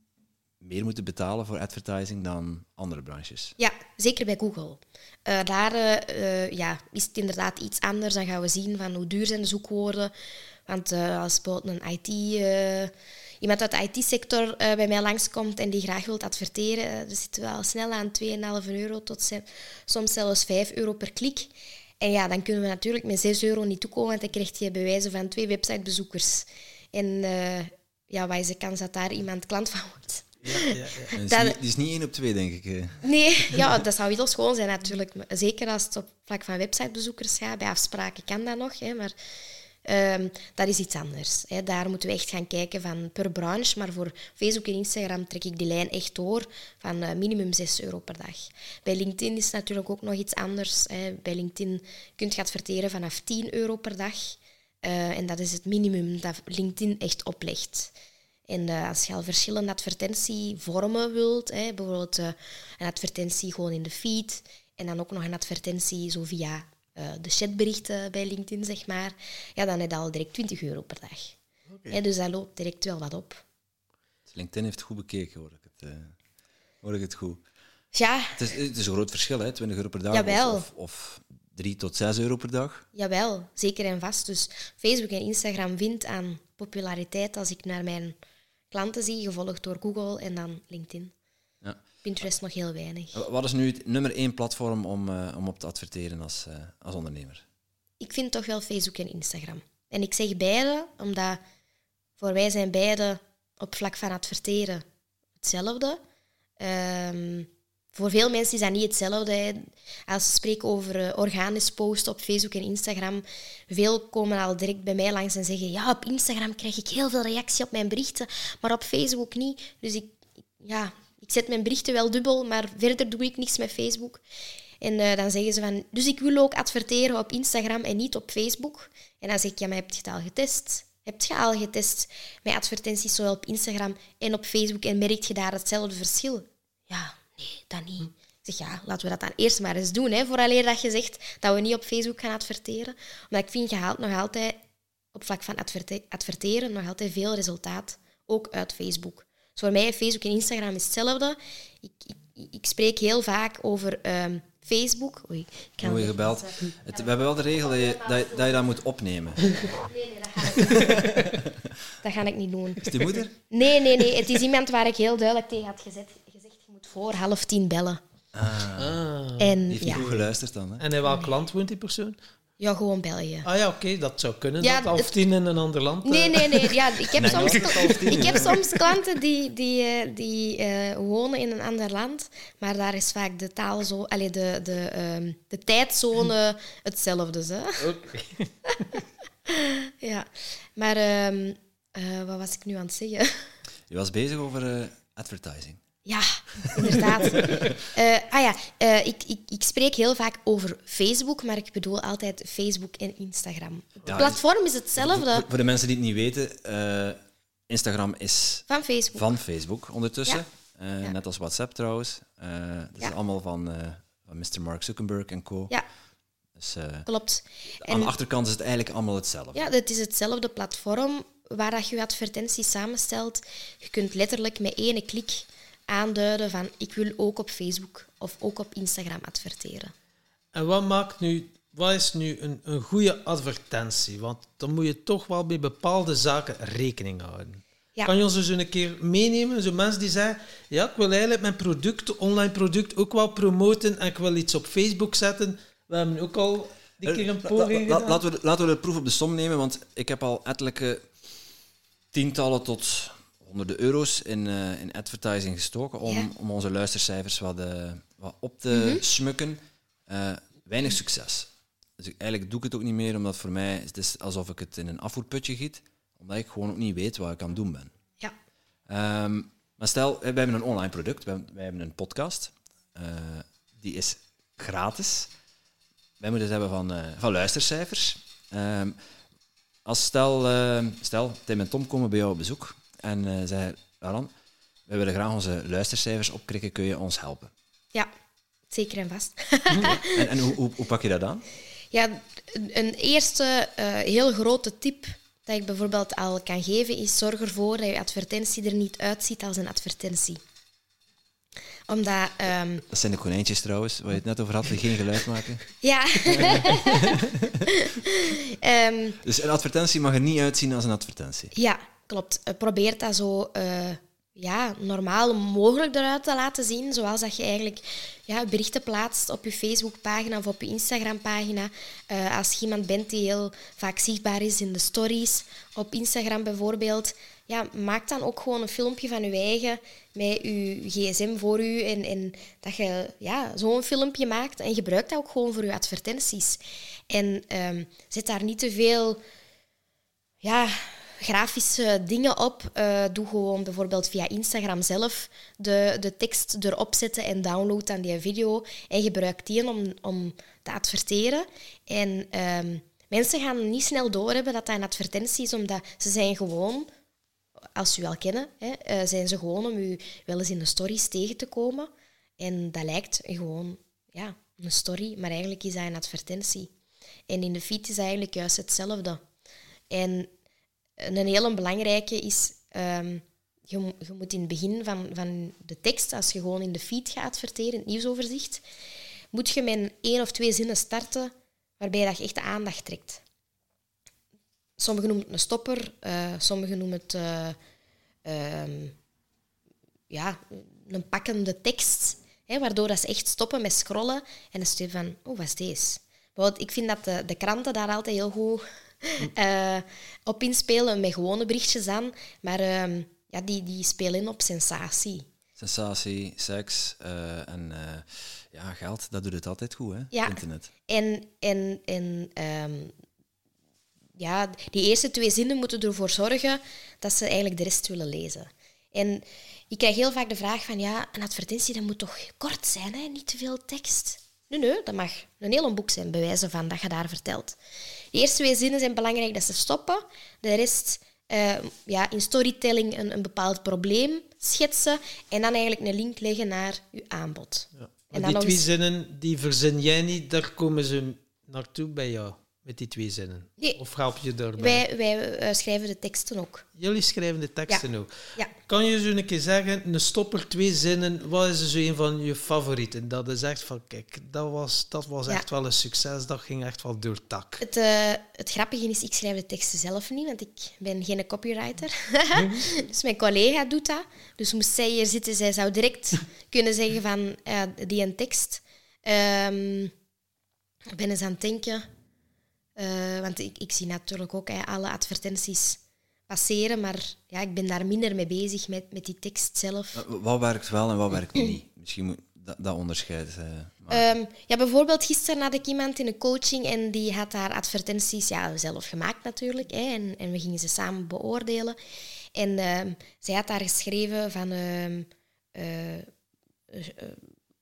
Speaker 2: meer moeten betalen voor advertising dan andere branches.
Speaker 1: Ja, zeker bij Google. Uh, daar ja, is het inderdaad iets anders. Dan gaan we zien van hoe duur zijn de zoekwoorden. Want als bijvoorbeeld een IT iemand uit de IT-sector bij mij langskomt en die graag wilt adverteren, dan zitten we al snel aan 2,5 euro tot soms zelfs 5 euro per klik. En ja, dan kunnen we natuurlijk met 6 euro niet toekomen, want dan krijg je bewijzen van twee websitebezoekers. En ja, wat is de kans dat daar iemand klant van wordt?
Speaker 2: Ja, ja, ja. Dat, is die is niet één op twee, denk ik.
Speaker 1: Nee, ja, dat zou heel schoon zijn natuurlijk. Zeker als het op vlak van websitebezoekers gaat. Bij afspraken kan dat nog, hè, maar Um, dat is iets anders. Hè. Daar moeten we echt gaan kijken van per branche. Maar voor Facebook en Instagram trek ik die lijn echt door van uh, minimum 6 euro per dag. Bij LinkedIn is het natuurlijk ook nog iets anders. Hè. Bij LinkedIn kun je adverteren vanaf 10 euro per dag. Uh, en dat is het minimum dat LinkedIn echt oplegt. En uh, als je al verschillende advertentievormen wilt, hè, bijvoorbeeld een advertentie gewoon in de feed en dan ook nog een advertentie zo via uh, de chatberichten bij LinkedIn, zeg maar, ja, dan heb je al direct 20 euro per dag. Okay. dus dat loopt direct wel wat op.
Speaker 2: Dus LinkedIn heeft goed bekeken, hoor ik het, hoor ik het goed.
Speaker 1: Ja.
Speaker 2: Het is, het is een groot verschil, hè? 20 euro per dag Jawel. Of, of, 3 tot 6 euro per dag.
Speaker 1: Jawel, zeker en vast. Dus Facebook en Instagram vindt aan populariteit als ik naar mijn klanten zie, gevolgd door Google en dan LinkedIn. Pinterest nog heel weinig.
Speaker 2: Wat is nu het nummer één platform om, uh, om op te adverteren als, uh, als ondernemer?
Speaker 1: ik vind toch wel Facebook en Instagram. En ik zeg beide, omdat voor wij zijn beide op vlak van adverteren hetzelfde. Ehm, voor veel mensen is dat niet hetzelfde. Als ze spreken over eh, organisch posten op Facebook en Instagram, veel komen al direct bij mij langs en zeggen: Ja, op Instagram krijg ik heel veel reactie op mijn berichten, maar op Facebook niet. Dus ik, ja, ik zet mijn berichten wel dubbel, maar verder doe ik niks met Facebook. En eh, dan zeggen ze van, dus ik wil ook adverteren op Instagram en niet op Facebook. En dan zeg ik, ja, maar heb je het al getest? Heb je al getest met advertenties zowel op Instagram en op Facebook en merk je daar hetzelfde verschil? Ja, nee, dat niet. Ik zeg, ja, laten we dat dan eerst maar eens doen, hè, vooraleer dat je zegt dat we niet op Facebook gaan adverteren. Omdat ik vind, je haalt nog altijd op vlak van adverte- adverteren nog altijd veel resultaat, ook uit Facebook. Dus voor mij, Facebook en Instagram is hetzelfde. Ik, ik, ik spreek heel vaak over ehm, Facebook. Oei, ik hem
Speaker 2: gebeld. Het, we hebben wel de regel dat je dat, je- dat, je dat moet opnemen.
Speaker 1: Nee, nee, dat ga ik niet Dat ga ik niet doen.
Speaker 2: Is die moeder?
Speaker 1: Nee, nee, nee. Het is iemand waar ik heel duidelijk tegen had gezet, voor half tien bellen.
Speaker 3: Ah.
Speaker 1: En
Speaker 2: Die heeft niet
Speaker 1: ja,
Speaker 2: goed geluisterd dan. Hè?
Speaker 3: En in welk land woont die persoon?
Speaker 1: ja, gewoon België.
Speaker 3: Ah ja, oké, dat zou kunnen.
Speaker 1: Ja,
Speaker 3: dat half
Speaker 1: het-
Speaker 3: tien in een ander land. eh.
Speaker 1: Nee, nee, nee. Ja, ik heb
Speaker 2: Nee,
Speaker 1: soms, ik heb soms klanten die, die, eh, die eh, wonen in een ander land, maar daar is vaak de taal zo, allee, de, de, ehm, de tijdzone hetzelfde. Hè?
Speaker 3: Oké.
Speaker 1: Ja, maar ehm, eh, wat was ik nu aan het zeggen?
Speaker 2: Je was bezig over eh, advertising.
Speaker 1: Ja, inderdaad. Eh, ah ja, eh, ik, ik, ik spreek heel vaak over Facebook, maar ik bedoel altijd Facebook en Instagram. Het
Speaker 2: Ja,
Speaker 1: platform is hetzelfde
Speaker 2: voor de mensen die het niet weten, eh, Instagram is
Speaker 1: van Facebook.
Speaker 2: van Facebook ondertussen.
Speaker 1: Ja. Ja.
Speaker 2: Net als WhatsApp trouwens. Dat is allemaal van, van Mr. Mark Zuckerberg en co.
Speaker 1: Ja,
Speaker 2: Dus
Speaker 1: klopt.
Speaker 2: aan de achterkant is het eigenlijk allemaal hetzelfde.
Speaker 1: Ja, het is hetzelfde platform waar dat je je advertenties samenstelt. Je kunt letterlijk met één klik aanduiden van ik wil ook op Facebook of ook op Instagram adverteren.
Speaker 3: En wat maakt nu, wat is nu een, een goede advertentie? Want dan moet je toch wel bij bepaalde zaken rekening houden.
Speaker 1: Ja.
Speaker 3: Kan je ons dus een keer meenemen? Zo mensen die zeggen, ja, ik wil eigenlijk mijn product, online product, ook wel promoten en ik wil iets op Facebook zetten. We hebben ook al die keer een
Speaker 2: La-
Speaker 3: poging
Speaker 2: la- la-
Speaker 3: gedaan.
Speaker 2: laten, we, de- laten we de proef op de som nemen, want ik heb al ettelijke tientallen tot honderden euro's in, eh, in advertising gestoken om,
Speaker 1: Ja.
Speaker 2: om onze luistercijfers wat, eh, wat op te smukken. Eh, weinig succes. Dus ik, eigenlijk doe ik het ook niet meer, omdat voor mij het is alsof ik het in een afvoerputje giet, omdat ik gewoon ook niet weet wat ik aan het doen ben.
Speaker 1: Ja,
Speaker 2: Ehm, maar stel, wij hebben een online product, wij, wij hebben een podcast, die is gratis. Wij moeten het hebben van, van luistercijfers. Ehm, als stel, stel, Tim en Tom komen bij jou op bezoek en eh zeggen, Alan, wij willen graag onze luistercijfers opkrikken, kun je ons helpen?
Speaker 1: ja zeker en vast.
Speaker 2: En, en hoe, hoe, hoe pak je dat aan?
Speaker 1: Ja, een, een eerste eh, heel grote tip dat ik bijvoorbeeld al kan geven is zorg ervoor dat je advertentie er niet uitziet als een advertentie. Omdat, ehm,
Speaker 2: Dat zijn de konijntjes trouwens, waar je het net over had, die geen geluid maken.
Speaker 1: ja... Ehm,
Speaker 2: Dus een advertentie mag er niet uitzien als een advertentie.
Speaker 1: Ja, klopt. Eh, Probeer dat zo eh, ja, normaal mogelijk eruit te laten zien. Zoals dat je eigenlijk ja, berichten plaatst op je Facebookpagina of op je Instagrampagina. Eh als je iemand bent die heel vaak zichtbaar is in de stories, op Instagram bijvoorbeeld, ja, maak dan ook gewoon een filmpje van je eigen met je gsm voor u. En, en dat je ja, zo'n filmpje maakt en gebruik dat ook gewoon voor je advertenties. En ehm, zet daar niet te veel ja, grafische dingen op. Eh, doe gewoon bijvoorbeeld via Instagram zelf de, de tekst erop zetten en download dan die video. En gebruik die om, om te adverteren. En ehm, mensen gaan niet snel doorhebben dat dat een advertentie is, omdat ze zijn gewoon, als u al kennen, hè, eh, zijn ze gewoon om u wel eens in de stories tegen te komen. En dat lijkt gewoon ja, een story, maar eigenlijk is dat een advertentie. En in de feed is eigenlijk juist hetzelfde. En een hele belangrijke is, ehm, je, je moet in het begin van, van de tekst, als je gewoon in de feed gaat adverteren, in het nieuwsoverzicht, moet je met één of twee zinnen starten waarbij dat je echt de aandacht trekt. Sommigen noemen het een stopper, eh, sommigen noemen het eh, ehm, ja, een pakkende tekst, hè, waardoor dat ze echt stoppen met scrollen en dan je van, oh, wat is deze? bijvoorbeeld, ik vind dat de, de kranten daar altijd heel goed eh, op inspelen, met gewone berichtjes aan. Maar ehm, ja, die, die spelen in op sensatie.
Speaker 2: Sensatie, seks eh, en eh, ja, geld, dat doet het altijd goed, hè?
Speaker 1: Ja.
Speaker 2: Internet.
Speaker 1: En, en, en ehm, ja, die eerste twee zinnen moeten ervoor zorgen dat ze eigenlijk de rest willen lezen. En ik krijg heel vaak de vraag van, ja, een advertentie dat moet toch kort zijn, hè? niet te veel tekst. Nee, nee, dat mag een heel boek zijn, bewijzen van dat je daar vertelt. De eerste twee zinnen zijn belangrijk dat ze stoppen. De rest, eh, ja, in storytelling een, een bepaald probleem schetsen en dan eigenlijk een link leggen naar je aanbod.
Speaker 3: Ja.
Speaker 1: En
Speaker 3: die twee
Speaker 1: eens-
Speaker 3: zinnen, die verzin jij niet, daar komen ze naartoe bij jou, met die twee zinnen.
Speaker 1: Nee.
Speaker 3: Of help je daarbij?
Speaker 1: Wij, wij eh, schrijven de teksten ook.
Speaker 3: Jullie schrijven de teksten ook.
Speaker 1: Ja.
Speaker 3: Kan je zo een keer zeggen, een stopper, twee zinnen, wat is zo een van je favorieten? Dat is echt van, kijk, dat was, dat was
Speaker 1: Ja.
Speaker 3: echt wel een succes, dat ging echt wel door het dak.
Speaker 1: Het, eh, het grappige is, ik schrijf de teksten zelf niet, want ik ben geen copywriter. dus mijn collega doet dat. Dus moest zij hier zitten, zij zou direct kunnen zeggen van die een tekst. Ehm, ik ben eens aan het denken, eh, want ik, ik zie natuurlijk ook alle advertenties passeren, maar ja, ik ben daar minder mee bezig met, met die tekst zelf.
Speaker 2: Wat werkt wel en wat werkt niet? Misschien moet dat, dat onderscheid maken.
Speaker 1: Ehm, ja, bijvoorbeeld gisteren had ik iemand in een coaching en die had haar advertenties ja, zelf gemaakt natuurlijk. Hè, en, en we gingen ze samen beoordelen. En ehm, zij had daar geschreven van ehm, eh, eh, eh,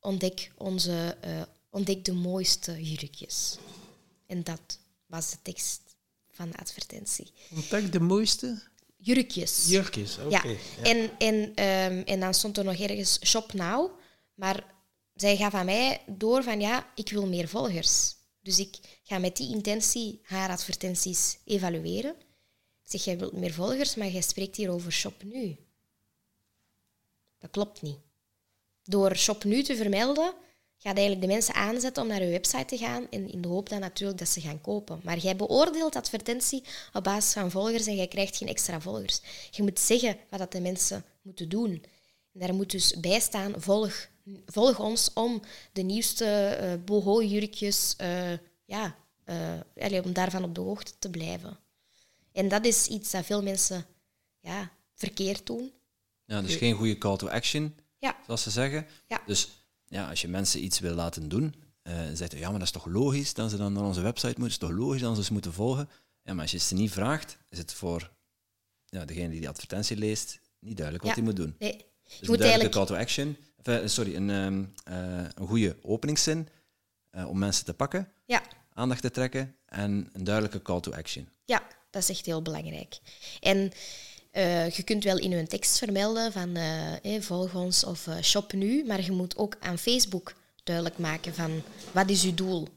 Speaker 1: ontdek, onze, eh, ontdek de mooiste jurkjes. En dat was de tekst van de advertentie.
Speaker 3: Ontdek de mooiste
Speaker 1: Jurkjes.
Speaker 3: jurkjes. Oké.
Speaker 1: Ja,
Speaker 3: ja.
Speaker 1: En, en, ehm, en dan stond er nog ergens shop now. Maar zij gaf aan mij door van ja, ik wil meer volgers. Dus ik ga met die intentie haar advertenties evalueren. Ik zeg, jij wilt meer volgers, maar jij spreekt hier over shop nu. Dat klopt niet. Door shop nu te vermelden, gaat eigenlijk de mensen aanzetten om naar je website te gaan en in de hoop dan natuurlijk dat ze gaan kopen. Maar jij beoordeelt advertentie op basis van volgers en jij krijgt geen extra volgers. Je moet zeggen wat dat de mensen moeten doen. En daar moet dus bij staan, volg, volg ons om de nieuwste eh boho-jurkjes, eh, ja, eh, om daarvan op de hoogte te blijven. En dat is iets dat veel mensen ja, verkeerd doen.
Speaker 2: Ja, dus geen goede call to action,
Speaker 1: Ja,
Speaker 2: zoals ze zeggen.
Speaker 1: Ja.
Speaker 2: Dus ja, als je mensen iets wil laten doen, eh zegt ja, maar dat is toch logisch dat ze dan naar onze website moeten, is toch logisch dat ze ze moeten volgen. Ja, maar als je ze niet vraagt, is het voor ja, degene die die advertentie leest niet duidelijk wat hij moet doen.
Speaker 1: nee.
Speaker 2: Dus
Speaker 1: Je
Speaker 2: een
Speaker 1: moet
Speaker 2: duidelijke
Speaker 1: eigenlijk...
Speaker 2: call to action, eh, sorry, een, ehm, eh, een goede openingszin om mensen te pakken,
Speaker 1: Ja,
Speaker 2: aandacht te trekken en een duidelijke call to action.
Speaker 1: Ja, dat is echt heel belangrijk. En eh, je kunt wel in je tekst vermelden van eh, eh, volg ons of shop nu, maar je moet ook aan Facebook duidelijk maken van wat is je doel.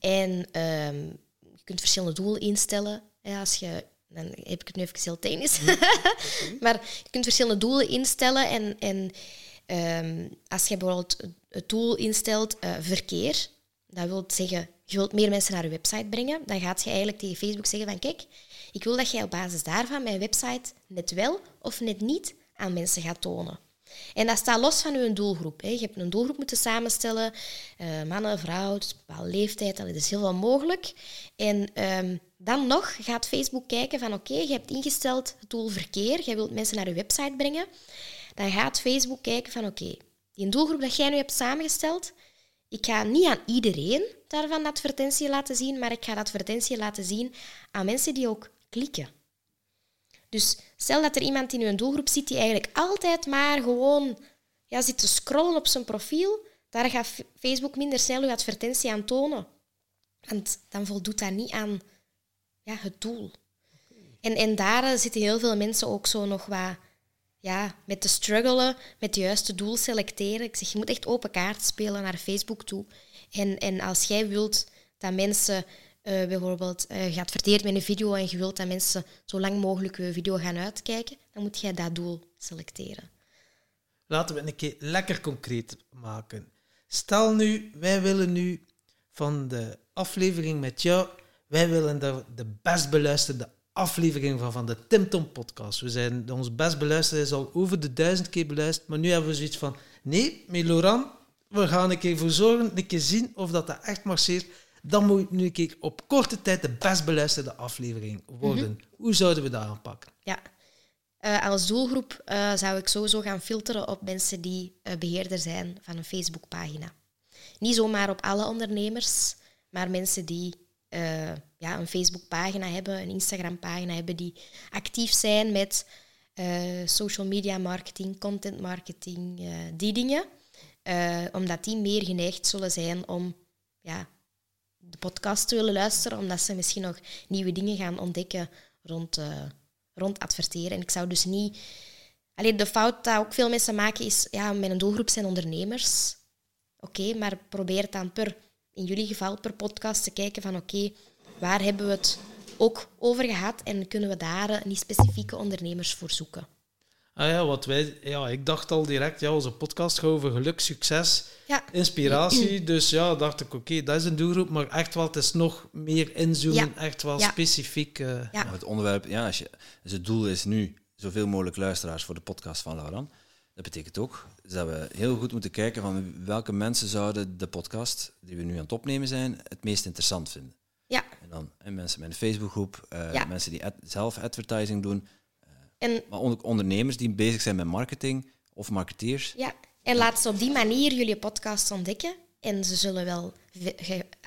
Speaker 1: En ehm, je kunt verschillende doelen instellen. Ja, als je, dan heb ik het nu even heel technisch. maar je kunt verschillende doelen instellen en, en ehm, als je bijvoorbeeld het doel instelt verkeer, dat wil zeggen, je wilt meer mensen naar je website brengen, dan gaat je eigenlijk tegen Facebook zeggen van kijk, ik wil dat jij op basis daarvan mijn website net wel of net niet aan mensen gaat tonen. En dat staat los van je doelgroep. Hè. Je hebt een doelgroep moeten samenstellen, eh, mannen, vrouwen, dus bepaalde leeftijd, dat is heel veel mogelijk. En ehm, dan nog gaat Facebook kijken van oké, je hebt ingesteld het doel verkeer, jij wilt mensen naar je website brengen. Dan gaat Facebook kijken van oké, die doelgroep dat jij nu hebt samengesteld, ik ga niet aan iedereen daarvan advertentie laten zien, maar ik ga de advertentie laten zien aan mensen die ook klikken. Dus stel dat er iemand in uw doelgroep zit die eigenlijk altijd maar gewoon ja, zit te scrollen op zijn profiel, daar gaat Facebook minder snel uw advertentie aan tonen. Want dan voldoet dat niet aan ja, het doel. En, en daar eh, zitten heel veel mensen ook zo nog wat ja, met te struggelen, met het juiste doel selecteren. Ik zeg, je moet echt open kaart spelen naar Facebook toe. En, en als jij wilt dat mensen eh, bijvoorbeeld eh, je adverteert met een video en je wilt dat mensen zo lang mogelijk je video gaan uitkijken, dan moet jij dat doel selecteren.
Speaker 3: Laten we het een keer lekker concreet maken. Stel nu, wij willen nu van de aflevering met jou, wij willen de, de best beluisterde aflevering van, van de Tim Tom podcast. We zijn, ons best beluisterd is al over de duizend keer beluisterd, maar nu hebben we zoiets van, nee, met Laurent, we gaan een keer voor zorgen, een keer zien of dat, dat echt marcheert, dan moet nu ik op korte tijd de best beluisterde aflevering worden.
Speaker 1: Mhm.
Speaker 3: Hoe zouden we dat aanpakken?
Speaker 1: Ja. Eh, als doelgroep eh, zou ik sowieso gaan filteren op mensen die eh, beheerder zijn van een Facebookpagina. Niet zomaar op alle ondernemers, maar mensen die ja, een Facebookpagina hebben, een Instagram-pagina hebben, die actief zijn met eh, social media marketing, content marketing, eh, die dingen. Eh, omdat die meer geneigd zullen zijn om ja, de podcast te willen luisteren, omdat ze misschien nog nieuwe dingen gaan ontdekken rond, rond adverteren. En ik zou dus niet... Alleen de fout dat ook veel mensen maken is, ja, mijn doelgroep zijn ondernemers. Oké, maar probeer dan per, in jullie geval, per podcast te kijken van oké, waar hebben we het ook over gehad en kunnen we daar eh, niet specifieke ondernemers voor zoeken.
Speaker 3: Ah ja, wat wij, ja, ik dacht al direct, ja, onze podcast gaat over geluk, succes,
Speaker 1: Ja,
Speaker 3: inspiratie. Dus ja, dacht ik, oké, dat is een doelgroep, maar echt wel, het is nog meer inzoomen,
Speaker 1: Ja.
Speaker 3: echt wel
Speaker 1: Ja.
Speaker 3: specifiek. eh,
Speaker 1: Ja.
Speaker 2: Maar Het onderwerp, ja, als je, dus het doel is nu zoveel mogelijk luisteraars voor de podcast van Lauran. Dat betekent ook dat we heel goed moeten kijken van welke mensen zouden de podcast die we nu aan het opnemen zijn het meest interessant vinden.
Speaker 1: Ja.
Speaker 2: En dan hè, mensen met een Facebookgroep, eh,
Speaker 1: Ja.
Speaker 2: mensen die ad- zelf advertising doen,
Speaker 1: En
Speaker 2: maar ook ondernemers die bezig zijn met marketing of marketeers.
Speaker 1: Ja, en laat ze op die manier jullie podcast ontdekken. En ze zullen wel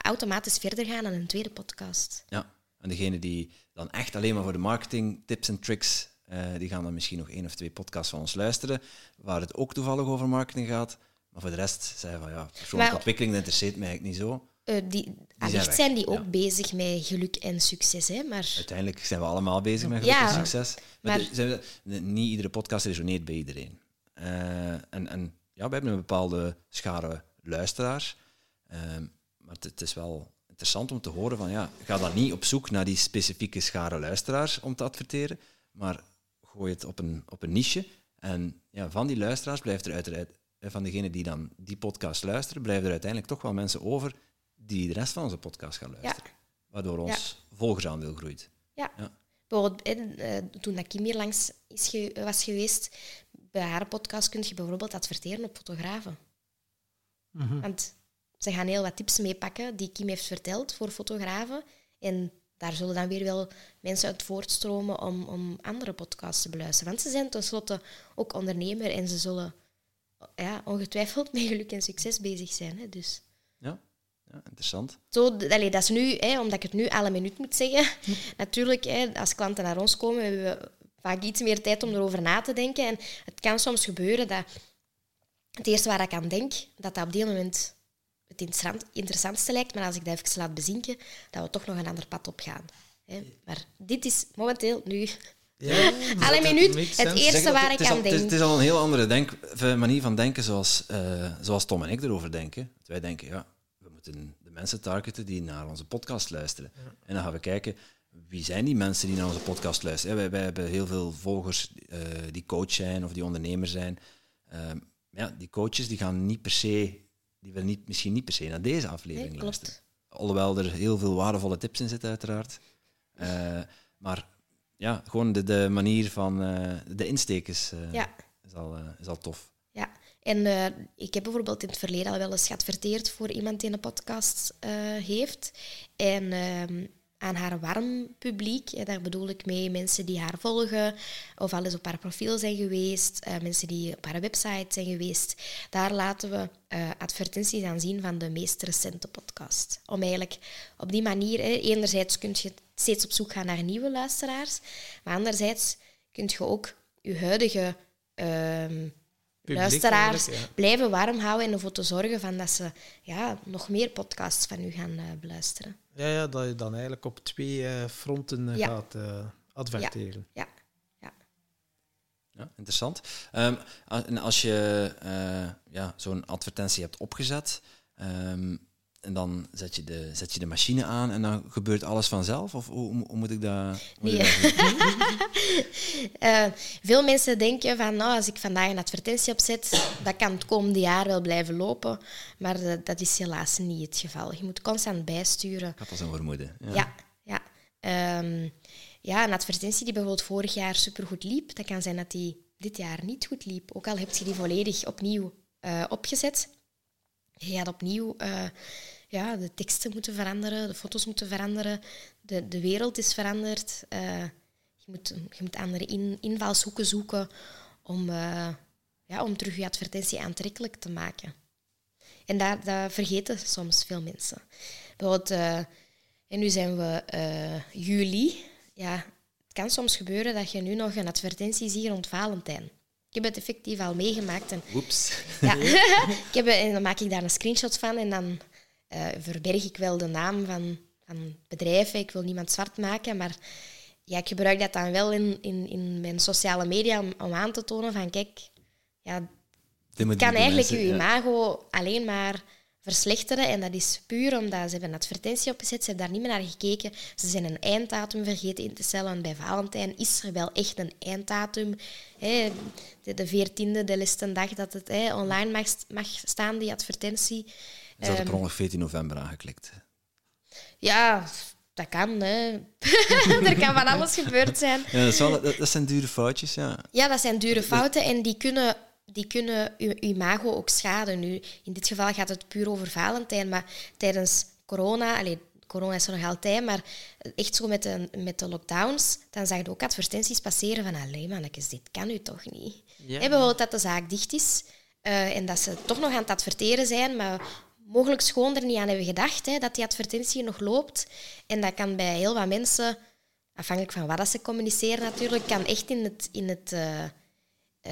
Speaker 1: automatisch verder gaan aan een tweede podcast.
Speaker 2: Ja. En degene die dan echt alleen maar voor de marketing tips en tricks, eh, die gaan dan misschien nog één of twee podcasts van ons luisteren, waar het ook toevallig over marketing gaat. Maar voor de rest zeggen van ja, persoonlijke ontwikkeling interesseert mij eigenlijk niet zo.
Speaker 1: Eh, die,
Speaker 2: weg,
Speaker 1: zijn die ook
Speaker 2: ja.
Speaker 1: bezig met geluk en succes, hè? maar
Speaker 2: Uiteindelijk zijn we allemaal bezig met geluk
Speaker 1: Ja,
Speaker 2: en succes. Maar, de- niet iedere podcast resoneert bij iedereen. Eh, en, en ja, we hebben een bepaalde schare luisteraars. Ehm, maar het, het is wel interessant om te horen van ja, ga dan niet op zoek naar die specifieke schare luisteraars om te adverteren, maar gooi het op een, op een niche. En ja, van die luisteraars blijft er uiteraard, eh, van degenen die dan die podcast luisteren, blijven er uiteindelijk toch wel mensen over die de rest van onze podcast gaan luisteren. Waardoor ons volgersaandeel groeit.
Speaker 1: ja.
Speaker 2: Ja.
Speaker 1: Bijvoorbeeld, eh, eh, toen dat Kim hier langs is ge- was geweest, bij haar podcast kun je bijvoorbeeld adverteren op fotografen.
Speaker 3: mhm.
Speaker 1: Want ze gaan heel wat tips meepakken die Kim heeft verteld voor fotografen. En daar zullen dan weer wel mensen uit voortstromen om, om andere podcasts te beluisteren. Want ze zijn tenslotte ook ondernemer en ze zullen ja, ongetwijfeld met geluk en succes bezig zijn. Hè, dus.
Speaker 2: Ja, interessant.
Speaker 1: Zo, allee, dat is nu, hè, omdat ik het nu alle minuut moet zeggen. Natuurlijk, hè, als klanten naar ons komen, hebben we vaak iets meer tijd om erover na te denken. En het kan soms gebeuren dat het eerste waar ik aan denk, dat dat op die moment het interessant, interessantste lijkt, maar als ik dat even laat bezinken, dat we toch nog een ander pad op gaan. Hè. Maar dit is momenteel nu
Speaker 3: Ja,
Speaker 1: alle minuut het eerste
Speaker 2: dat-
Speaker 1: waar ik
Speaker 2: al-
Speaker 1: aan denk.
Speaker 2: Het is al een heel andere denk, eh, manier van denken zoals, eh, zoals Tom en ik erover denken. Wij denken, ja, de mensen targeten die naar onze podcast luisteren. En dan gaan we kijken, wie zijn die mensen die naar onze podcast luisteren? Wij, wij hebben heel veel volgers eh, die coach zijn of die ondernemer zijn. Ehm, ja, die coaches die gaan niet per se, die willen niet, misschien niet per se naar deze aflevering
Speaker 1: Nee,
Speaker 2: luisteren. Alhoewel er heel veel waardevolle tips in zitten, uiteraard. Eh, maar ja, gewoon de, de manier van eh, de insteek is,
Speaker 1: Ja.
Speaker 2: is, al, is al tof.
Speaker 1: En eh, ik heb bijvoorbeeld in het verleden al wel eens geadverteerd voor iemand die een podcast eh, heeft. En ehm, aan haar warm publiek, daar bedoel ik mee mensen die haar volgen of al eens op haar profiel zijn geweest, eh, mensen die op haar website zijn geweest. Daar laten we advertenties aan zien van de meest recente podcast. Om eigenlijk op die manier, enerzijds kun je steeds op zoek gaan naar nieuwe luisteraars, maar anderzijds kun je ook je huidige ehm,
Speaker 3: Publiek
Speaker 1: luisteraars
Speaker 3: ja.
Speaker 1: blijven warm houden en ervoor te zorgen van dat ze ja, nog meer podcasts van u gaan eh, beluisteren.
Speaker 3: Ja, ja, dat je dan eigenlijk op twee eh, fronten eh,
Speaker 1: Ja.
Speaker 3: gaat eh, adverteren.
Speaker 1: Ja, ja.
Speaker 2: Ja, interessant. Ehm, en als je eh, ja, zo'n advertentie hebt opgezet, ehm, en dan zet je, de, zet je de machine aan en dan gebeurt alles vanzelf? Of hoe, hoe- moet ik dat,
Speaker 1: Nee.
Speaker 2: dat?
Speaker 1: Eh, veel mensen denken van, nou, als ik vandaag een advertentie opzet, dat kan het komende jaar wel blijven lopen. Maar dat is helaas niet het geval. Je moet constant bijsturen.
Speaker 2: Had al zo'n vermoeden. Ja.
Speaker 1: Ja, ja. Ehm, ja, een advertentie die bijvoorbeeld vorig jaar supergoed liep, dat kan zijn dat die dit jaar niet goed liep. Ook al heb je die volledig opnieuw eh, opgezet. Je gaat opnieuw eh, ja, de teksten moeten veranderen, de foto's moeten veranderen, de, de wereld is veranderd. Eh, je, moet, je moet andere in, invalshoeken zoeken om, uh, ja, om terug je advertentie aantrekkelijk te maken. En dat, dat vergeten soms veel mensen. Bijvoorbeeld, uh, en nu zijn we juli. Ja, het kan soms gebeuren dat je nu nog een advertentie ziet rond Valentijn. Ik heb het effectief al meegemaakt. En,
Speaker 2: Oeps.
Speaker 1: Ja, ik heb, en dan maak ik daar een screenshot van en dan uh, verberg ik wel de naam van, van bedrijven. Ik wil niemand zwart maken, maar ja, ik gebruik dat dan wel in, in, in mijn sociale media om, om aan te tonen van kijk, ja, het kan eigenlijk je imago alleen maar verslechteren. En dat is puur omdat ze hebben een advertentie opgezet, ze hebben daar niet meer naar gekeken. Ze zijn een einddatum vergeten in te stellen. bij Valentijn is er wel echt een einddatum. Hè, de veertiende, de laatste dag dat het hè, online mag, mag staan, die advertentie.
Speaker 2: Is dat um, per ongeveer 14 november aangeklikt?
Speaker 1: Ja, dat kan. Hè. er kan van alles gebeurd zijn.
Speaker 2: Ja, dat, wel, dat, dat, zijn dure foutjes, ja.
Speaker 1: Ja, dat zijn dure fouten en die kunnen, die kunnen uw imago ook schaden. Nu, in dit geval gaat het puur over Valentijn, maar tijdens corona, allez, corona is er nog altijd, maar echt zo met de, met de lockdowns, dan zag je ook advertenties passeren van alleen mannetjes, dit kan u toch niet. Ja. bijvoorbeeld dat de zaak dicht is uh, en dat ze toch nog aan het adverteren zijn, maar mogelijk schoon er niet aan hebben gedacht hè, dat die advertentie nog loopt. En dat kan bij heel wat mensen, afhankelijk van wat ze communiceren natuurlijk, kan echt in, het, in, het, uh,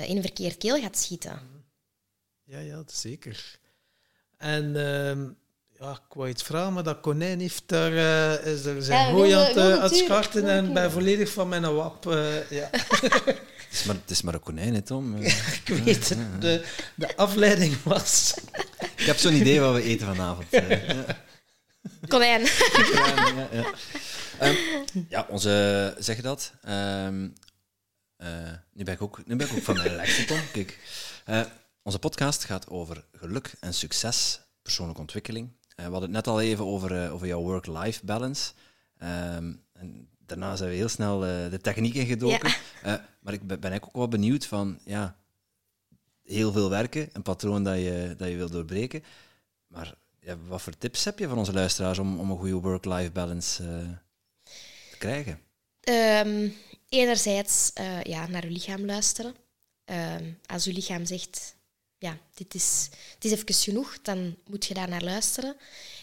Speaker 1: in een verkeerd keelgat schieten.
Speaker 3: Ja, ja, zeker. En uh, ja, ik wou iets vragen, maar dat konijn heeft daar, uh, is er zijn ja, gooi aan het skarten en ben volledig van mijn wap. Uh, ja.
Speaker 2: het, is maar, het is maar een konijn, hè, Tom.
Speaker 3: ik weet het. De, de afleiding was...
Speaker 2: Ik heb zo'n idee wat we eten vanavond. Uh, ja.
Speaker 1: Konijn.
Speaker 2: ja, ja. Um, ja, onze, zeg je dat? Um, uh, nu, ben ik ook, nu ben ik ook van mijn lexicon. Kijk, uh, onze podcast gaat over geluk en succes, persoonlijke ontwikkeling. we hadden het net al even over, over jouw work-life balance. Um, en daarna zijn we heel snel de techniek ingedoken. Ja. maar ik ben, ben ook wel benieuwd van, ja, heel veel werken, een patroon dat je, dat je wil doorbreken. Maar ja, wat voor tips heb je van onze luisteraars om, om een goede work-life balance uh, te krijgen?
Speaker 1: Um, enerzijds uh, ja, naar uw lichaam luisteren. Um, als uw lichaam zegt, ja, dit is, het is even genoeg, dan moet je daar naar luisteren.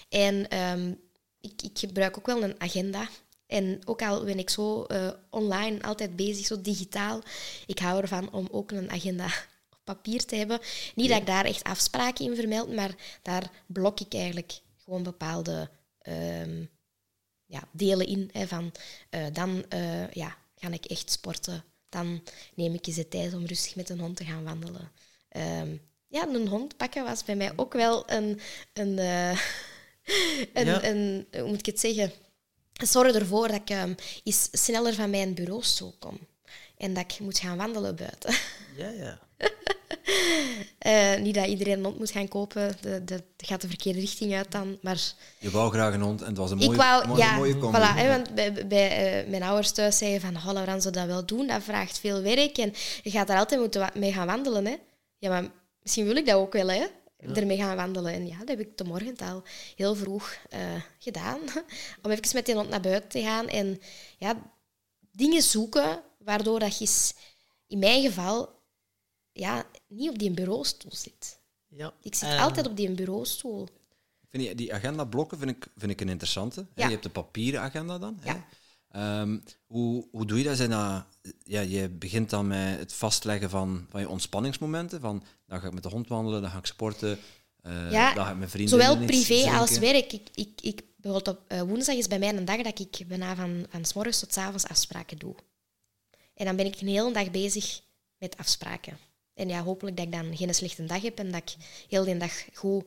Speaker 1: En um, ik, ik gebruik ook wel een agenda. En ook al ben ik zo uh, online altijd bezig, zo digitaal, ik hou ervan om ook een agenda papier te hebben. Niet dat ik daar echt afspraken in vermeld, maar daar blok ik eigenlijk gewoon bepaalde um, ja, delen in. Hè, van, uh, dan uh, ja, ga ik echt sporten. Dan neem ik eens de tijd om rustig met een hond te gaan wandelen. Um, ja, een hond pakken was bij mij ook wel een... een, uh, een, ja. een hoe moet ik het zeggen? Zorg ervoor dat ik um, eens sneller van mijn bureaustoel kom. En dat ik moet gaan wandelen buiten.
Speaker 3: Ja, ja.
Speaker 1: Uh, niet dat iedereen een hond moet gaan kopen, dat, dat gaat de verkeerde richting uit dan. Maar
Speaker 2: je wou graag een hond en het was een mooie,
Speaker 1: ik wou,
Speaker 2: mooie,
Speaker 1: ja,
Speaker 2: mooie combi.
Speaker 1: Voilà, hè, want bij, bij uh, mijn ouders thuis zeiden van oh, Laurent zou dat wel doen, dat vraagt veel werk en je gaat daar altijd moeten mee gaan wandelen. Hè. Ja, maar misschien wil ik dat ook wel, hè. Ja. ermee gaan wandelen. En ja, dat heb ik de morgen al heel vroeg uh, gedaan. Om even met die hond naar buiten te gaan en ja, dingen zoeken waardoor dat je in mijn geval ja, niet op die bureaustoel zit. Ja. Ik zit altijd op die bureaustoel.
Speaker 2: Vind je, die agendablokken vind ik, vind ik een interessante. Ja. Je hebt de papieren agenda dan. Ja. Um, hoe, hoe doe je dat? Zijn dat? Ja, je begint dan met het vastleggen van, van je ontspanningsmomenten. Van, dan ga ik met de hond wandelen, dan ga ik sporten. Uh,
Speaker 1: ja,
Speaker 2: dan ga ik met vrienden
Speaker 1: zowel privé als werk. Ik, ik, ik, bijvoorbeeld op uh, woensdag is bij mij een dag dat ik bijna van, van s morgens tot s avonds afspraken doe. En dan ben ik een hele dag bezig met afspraken. En ja, hopelijk dat ik dan geen slechte dag heb en dat ik heel de dag goed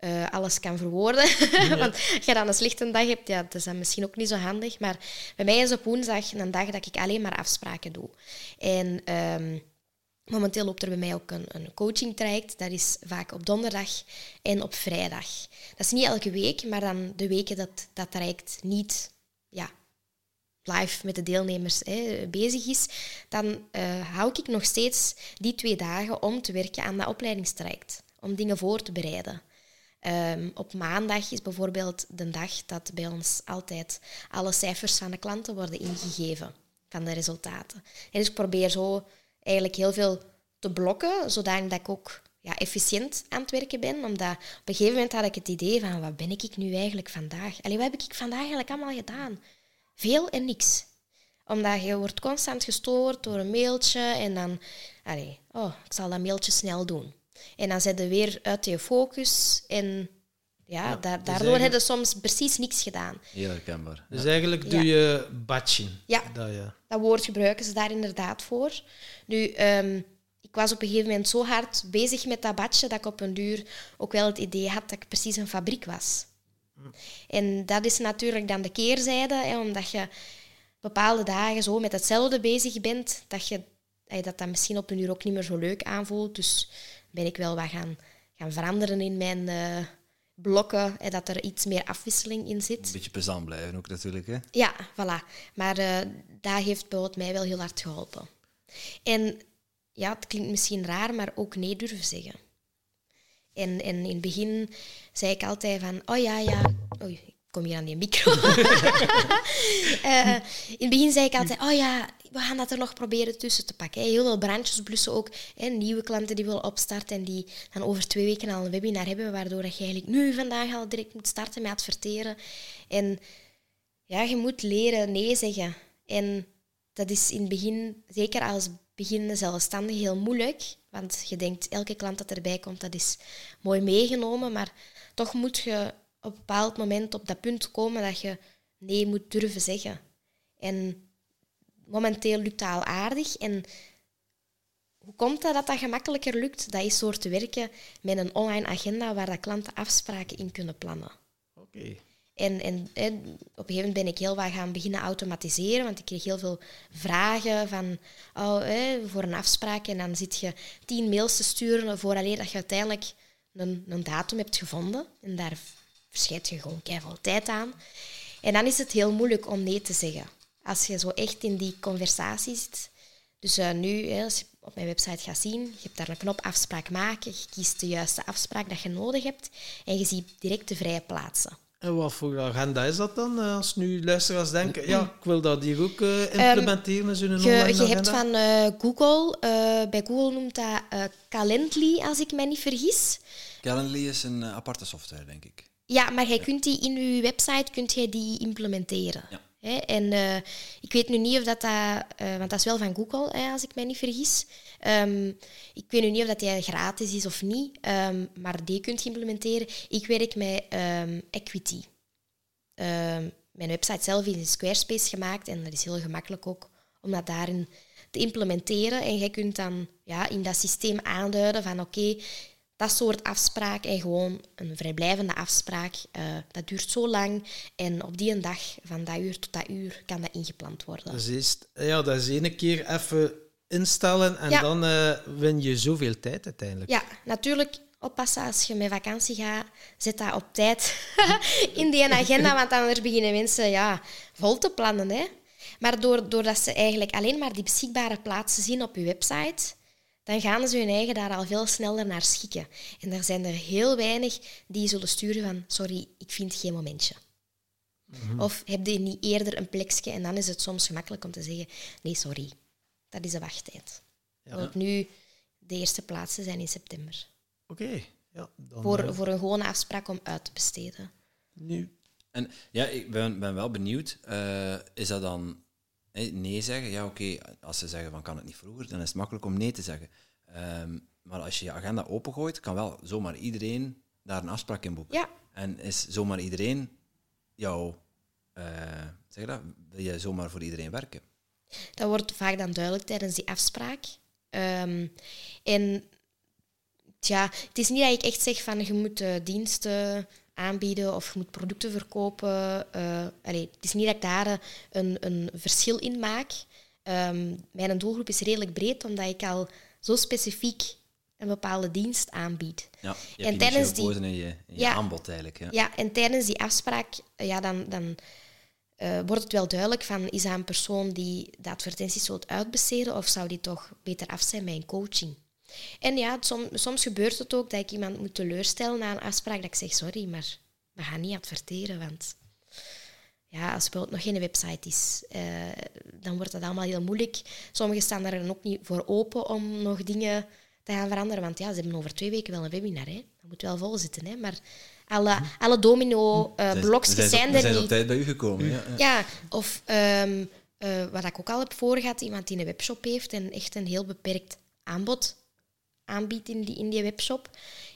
Speaker 1: uh, alles kan verwoorden. Want als je dan een slechte dag hebt, ja, dat is dan misschien ook niet zo handig. Maar bij mij is op woensdag een dag dat ik alleen maar afspraken doe. En um, momenteel loopt er bij mij ook een, een coaching traject. Dat is vaak op donderdag en op vrijdag. Dat is niet elke week, maar dan de weken dat dat traject niet ja, live met de deelnemers hè, bezig is, dan uh, hou ik nog steeds die twee dagen om te werken aan dat opleidingstraject. Om dingen voor te bereiden. Ehm, op maandag is bijvoorbeeld de dag dat bij ons altijd alle cijfers van de klanten worden ingegeven, van de resultaten. En dus ik probeer zo eigenlijk heel veel te blokken, zodat ik ook ja, efficiënt aan het werken ben. Omdat op een gegeven moment had ik het idee van, wat ben ik nu eigenlijk vandaag? Allee, wat heb ik vandaag eigenlijk allemaal gedaan? Veel en niks. Omdat je wordt constant gestoord door een mailtje en dan, allee, oh, ik zal dat mailtje snel doen. En dan zet je weer uit je focus en ja, da- daardoor
Speaker 3: eigenlijk-
Speaker 1: heb je soms precies niks gedaan.
Speaker 2: Heel herkenbaar.
Speaker 3: Dus eigenlijk doe je.
Speaker 1: Ja.
Speaker 3: Dat, ja.
Speaker 1: Dat woord gebruiken ze daar inderdaad voor. Nu, ehm, ik was op een gegeven moment zo hard bezig met dat badje dat ik op een duur ook wel het idee had dat ik precies een fabriek was. En dat is natuurlijk dan de keerzijde, hè, omdat je bepaalde dagen zo met hetzelfde bezig bent, dat je dat, dat misschien op een uur ook niet meer zo leuk aanvoelt. Dus ben ik wel wat gaan, gaan veranderen in mijn eh, blokken, en dat er iets meer afwisseling in zit.
Speaker 2: Een beetje plezant blijven ook natuurlijk. Hè?
Speaker 1: Ja, voilà. Maar eh dat heeft bijvoorbeeld mij wel heel hard geholpen. En ja, het klinkt misschien raar, maar ook nee durven zeggen. En, en in het begin zei ik altijd van, oh ja, ja... Oei, ik kom hier aan die micro. Eh, in het begin zei ik altijd, oh ja, we gaan dat er nog proberen tussen te pakken. Heel veel brandjes blussen ook. hè. Nieuwe klanten die willen opstarten en die dan over twee weken al een webinar hebben, waardoor dat je eigenlijk nu vandaag al direct moet starten met adverteren. En ja, je moet leren nee zeggen. En dat is in het begin, zeker als beginnende zelfstandige, heel moeilijk. Want je denkt, elke klant dat erbij komt, dat is mooi meegenomen. Maar toch moet je op een bepaald moment op dat punt komen dat je nee moet durven zeggen. En momenteel lukt dat al aardig. En hoe komt dat dat dat gemakkelijker lukt? Dat is door te werken met een online agenda waar dat klanten afspraken in kunnen plannen.
Speaker 3: Oké.
Speaker 1: En, en, op een gegeven moment ben ik heel wat gaan beginnen automatiseren, want ik kreeg heel veel vragen van, oh, voor een afspraak. En dan zit je tien mails te sturen vooraleer dat je uiteindelijk een, een datum hebt gevonden. En daar verschijt je gewoon keihard tijd aan. En dan is het heel moeilijk om nee te zeggen. Als je zo echt in die conversatie zit. Dus eh, nu, als je op mijn website gaat zien, je hebt daar een knop afspraak maken. Je kiest de juiste afspraak dat je nodig hebt. En je ziet direct de vrije plaatsen.
Speaker 3: En wat voor agenda is dat dan? eh, Als nu luisteraars denken, ja, ik wil dat hier ook eh, implementeren in zo'n online
Speaker 1: Je, je
Speaker 3: agenda.
Speaker 1: hebt van eh, Google, eh, bij Google noemt dat eh, Calendly, als ik mij niet vergis.
Speaker 2: Calendly is een aparte software, denk ik.
Speaker 1: Ja, maar jij kunt die in je website kunt jij die implementeren.
Speaker 2: Ja.
Speaker 1: Hè? En eh, ik weet nu niet of dat, dat eh, want dat is wel van Google, hè, als ik mij niet vergis. Ehm, ik weet nu niet of dat die gratis is of niet, ehm, maar die kunt je implementeren. Ik werk met ehm, Equity. Mijn website zelf is in Squarespace gemaakt en dat is heel gemakkelijk ook om dat daarin te implementeren. En jij kunt dan ja, in dat systeem aanduiden van oké, dat soort afspraak en gewoon een vrijblijvende afspraak, eh, dat duurt zo lang en op die een dag van dat uur tot dat uur kan dat ingepland worden.
Speaker 3: Dus eerst, ja, dat is ene keer even instellen en
Speaker 1: Ja.
Speaker 3: dan eh, win je zoveel tijd uiteindelijk.
Speaker 1: Ja, natuurlijk oppassen als je met vakantie gaat. Zet dat op tijd in die agenda, want anders beginnen mensen ja, vol te plannen. Hè. Maar door, doordat ze eigenlijk alleen maar die beschikbare plaatsen zien op je website, dan gaan ze hun eigen daar al veel sneller naar schikken. En er zijn er heel weinig die zullen sturen van sorry, ik vind geen momentje. Of heb je niet eerder een plekje? En dan is het soms gemakkelijk om te zeggen nee, sorry, dat is de wachttijd.
Speaker 3: Ja.
Speaker 1: Want nu, de eerste plaatsen zijn in september.
Speaker 3: Oké. Ja, dan,
Speaker 1: Voor,
Speaker 3: eh,
Speaker 1: voor een gewone afspraak om uit te besteden.
Speaker 3: nu.
Speaker 2: En ja, ik ben, ben wel benieuwd. eh, is dat dan nee zeggen? Ja, oké. als ze zeggen van kan het niet vroeger, dan is het makkelijk om nee te zeggen. Ehm, maar als je je agenda opengooit, kan wel zomaar iedereen daar een afspraak in boeken.
Speaker 1: Ja,
Speaker 2: En is zomaar iedereen jou, eh, zeg dat, wil je zomaar voor iedereen werken?
Speaker 1: Dat wordt vaak dan duidelijk tijdens die afspraak. Ehm, en tja, het is niet dat ik echt zeg van je moet eh, diensten aanbieden of je moet producten verkopen. allee, het is niet dat ik daar eh, een, een verschil in maak. Ehm, mijn doelgroep is redelijk breed, omdat ik al zo specifiek een bepaalde dienst aanbied.
Speaker 2: Ja, je
Speaker 1: En tijdens
Speaker 2: niche
Speaker 1: die-
Speaker 2: in je, in je
Speaker 1: Ja.
Speaker 2: aanbod eigenlijk. Ja.
Speaker 1: Ja, en tijdens die afspraak ja, dan, dan eh, wordt het wel duidelijk van is dat een persoon die de advertenties wilt uitbesteden of zou die toch beter af zijn met een coaching. En ja, som, soms gebeurt het ook dat ik iemand moet teleurstellen na een afspraak. Dat ik zeg, sorry, maar we gaan niet adverteren. Want ja, als bijvoorbeeld nog geen website is, uh, dan wordt dat allemaal heel moeilijk. Sommigen staan daar dan ook niet voor open om nog dingen te gaan veranderen. Want ja, ze hebben over twee weken wel een webinar. Hè. Dat moet wel vol zitten. Hè. Maar alle, hm. alle domino-blokjes
Speaker 2: uh,
Speaker 1: zijn, er
Speaker 2: zijn
Speaker 1: niet.
Speaker 2: op tijd bij u gekomen. Ja,
Speaker 1: ja of um, uh, wat ik ook al heb voorgehad, iemand die een webshop heeft en echt een heel beperkt aanbod aanbiedt in die, in die webshop.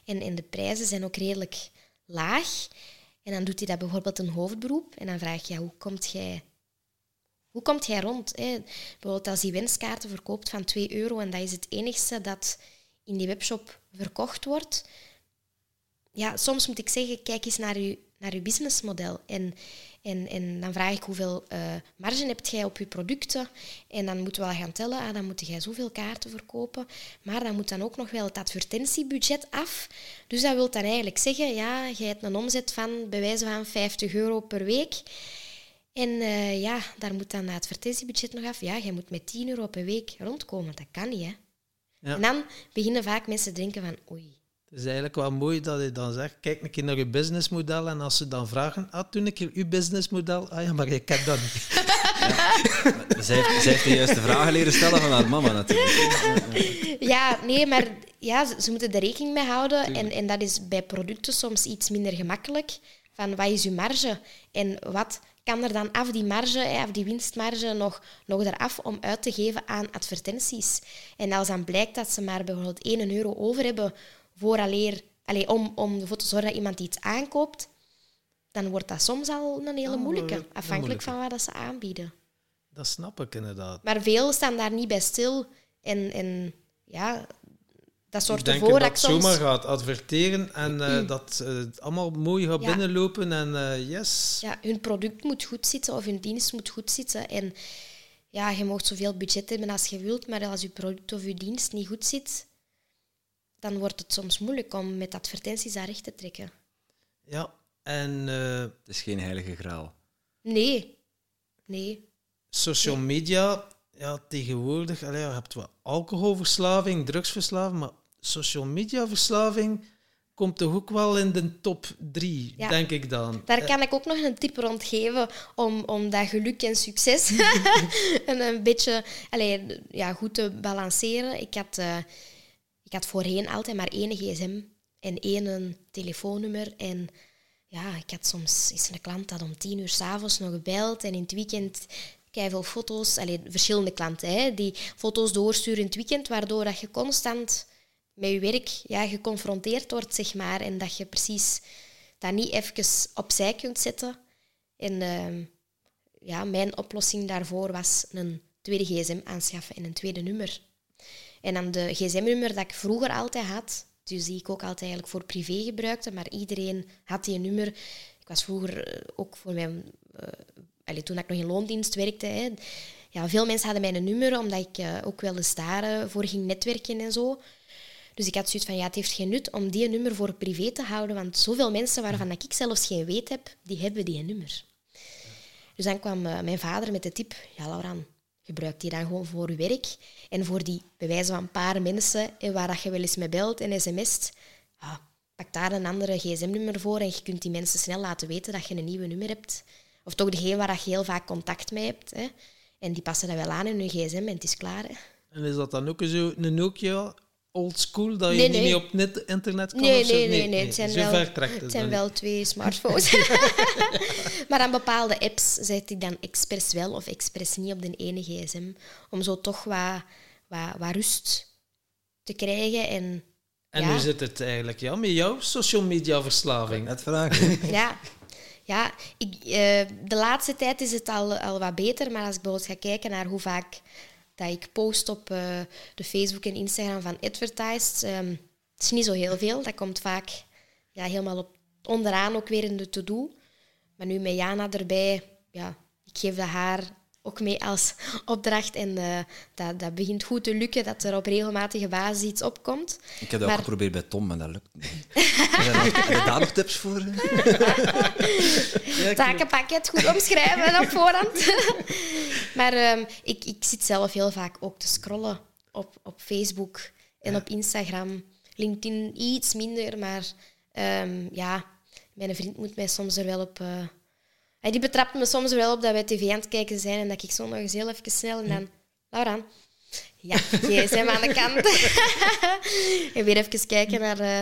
Speaker 1: En, en de prijzen zijn ook redelijk laag. En dan doet hij dat bijvoorbeeld een hoofdberoep. En dan vraag je, ja, hoe komt jij... Hoe komt jij rond? Hè? Bijvoorbeeld als hij wenskaarten verkoopt van 2 euro en dat is het enigste dat in die webshop verkocht wordt. Ja, soms moet ik zeggen, kijk eens naar je, naar uw businessmodel. En, en, en dan vraag ik hoeveel uh, marge hebt jij op je producten. En dan moeten we wel gaan tellen, ah, dan moet jij zoveel kaarten verkopen. Maar dan moet dan ook nog wel het advertentiebudget af. Dus dat wil dan eigenlijk zeggen, ja, jij hebt een omzet van bij wijze van 50 euro per week. En uh, ja, daar moet dan het advertentiebudget nog af. Ja, jij moet met 10 euro per week rondkomen. Dat kan niet, hè. Ja. En dan beginnen vaak mensen te denken van, oei,
Speaker 3: het is eigenlijk wel mooi dat je dan zegt, kijk een keer naar je businessmodel en als ze dan vragen, ah, toen keer uw businessmodel, ah ja, maar ik heb dat niet.
Speaker 2: Ja. Zij, heeft, zij heeft de juiste vragen leren stellen van haar mama natuurlijk.
Speaker 1: Ja, nee, maar ja, ze, moeten er rekening mee houden en, en dat is bij producten soms iets minder gemakkelijk. Van wat is uw marge en wat kan er dan af die marge, af die winstmarge, nog, nog eraf om uit te geven aan advertenties. En als dan blijkt dat ze maar bijvoorbeeld 1 euro over hebben vooraleer, allez, om, om ervoor te zorgen dat iemand iets aankoopt, dan wordt dat soms al een hele moeilijke, afhankelijk van wat ze aanbieden.
Speaker 3: Dat snap ik inderdaad.
Speaker 1: Maar veel staan daar niet bij stil. En, en ja, dat zorgt ervoor dat, dat ik soms...
Speaker 3: zomaar gaat adverteren en uh, dat uh, het allemaal mooi gaat binnenlopen en uh, yes.
Speaker 1: Ja, hun product moet goed zitten of hun dienst moet goed zitten. En ja, je mag zoveel budget hebben als je wilt, maar als je product of je dienst niet goed zit, dan wordt het soms moeilijk om met advertenties daar recht te trekken.
Speaker 3: Ja, en... Uh,
Speaker 2: het is geen heilige graal.
Speaker 1: Nee. Nee.
Speaker 3: Social media, ja, tegenwoordig, allee, je hebt wel alcoholverslaving, drugsverslaving, maar social media verslaving komt toch ook wel in de top drie, denk ik dan.
Speaker 1: Daar kan ik ook nog een tip rond geven om, om dat geluk en succes een, een beetje allee, ja, goed te balanceren. Ik had... Uh, ik had voorheen altijd maar één gsm en één telefoonnummer. En ja, ik had soms is een klant dat om tien uur s'avonds nog gebeld en in het weekend veel foto's, alleen verschillende klanten, hè, die foto's doorsturen in het weekend, waardoor dat je constant met je werk ja, geconfronteerd wordt, zeg maar, en dat je precies dat niet even opzij kunt zetten. En uh, ja, mijn oplossing daarvoor was een tweede gsm aanschaffen en een tweede nummer. En dan de gsm-nummer dat ik vroeger altijd had, dus die ik ook altijd eigenlijk voor privé gebruikte, maar iedereen had die nummer. Ik was vroeger eh, ook voor mijn... Uh, toen ik nog in loondienst werkte, hè, ja, veel mensen hadden mijn nummer, omdat ik uh, ook wel eens daarvoor ging netwerken en zo. Dus ik had zoiets van, ja, het heeft geen nut om die nummer voor privé te houden, want zoveel mensen waarvan ik zelfs geen weet heb, die hebben die nummer. Dus dan kwam mijn vader met de tip, ja, Lauraan, gebruik die dan gewoon voor je werk. En voor die, bij wijze van een paar mensen en waar je wel eens mee belt en sms't, ja, pak daar een andere gsm-nummer voor en je kunt die mensen snel laten weten dat je een nieuwe nummer hebt. Of toch degene waar je heel vaak contact mee hebt. Hè. En die passen dat wel aan in hun gsm en het is klaar. Hè.
Speaker 3: En is dat dan ook zo een Nokia old school, dat je niet meer op net, internet kan?
Speaker 1: Nee, nee, nee, nee, Het zijn, wel, het zijn wel twee smartphones. maar aan bepaalde apps zet ik dan expres wel of expres niet op de ene gsm. Om zo toch wat, wat, wat rust te krijgen. En,
Speaker 3: en hoe zit het eigenlijk ja, met jouw social media verslaving?
Speaker 2: Net vragen.
Speaker 1: ja, ja ik, uh, de laatste tijd is het al, al wat beter, maar als ik bijvoorbeeld ga kijken naar hoe vaak dat ik post op uh, de Facebook en Instagram van Advertised. Um, het is niet zo heel veel. Dat komt vaak ja, helemaal op, onderaan ook weer in de to-do. Maar nu met Jana erbij, ja, ik geef dat haar ook mee als opdracht. En uh, dat, dat begint goed te lukken, dat er op regelmatige basis iets opkomt.
Speaker 2: Ik heb dat ook geprobeerd bij Tom, maar dat lukt niet. heb je daar nog tips voor?
Speaker 1: Takenpakket goed omschrijven op voorhand. maar um, ik, ik zit zelf heel vaak ook te scrollen op, op Facebook. En op Instagram, LinkedIn iets minder, maar ehm, ja, mijn vriend moet mij soms er wel op... eh, hij die betrapt me soms wel op dat wij tv aan het kijken zijn en dat ik zo nog eens heel even snel en dan... Laura, ja, gsm aan de kant. en weer even kijken naar... eh,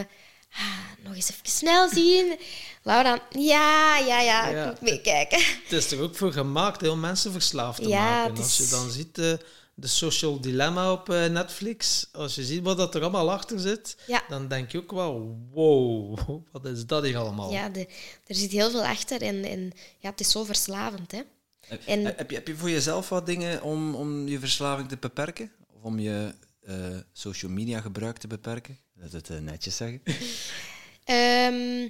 Speaker 1: ah, nog eens even snel zien. Laura, ja, ja, ja, ik
Speaker 3: Ja.
Speaker 1: moet meekijken.
Speaker 3: Het is er ook voor gemaakt heel mensen verslaafd te
Speaker 1: Ja,
Speaker 3: maken. Als je dan ziet eh, de Social Dilemma op eh, Netflix, als je ziet wat dat er allemaal achter zit,
Speaker 1: Ja.
Speaker 3: dan denk je ook wel, wow, wat is dat hier allemaal?
Speaker 1: Ja, de, er zit heel veel achter en, en ja, het is zo verslavend. Hè. En-
Speaker 2: Heb, je, heb je voor jezelf wat dingen om, om je verslaving te beperken? Of om je eh, social media gebruik te beperken? Dat het eh, netjes zeggen.
Speaker 1: Ehm,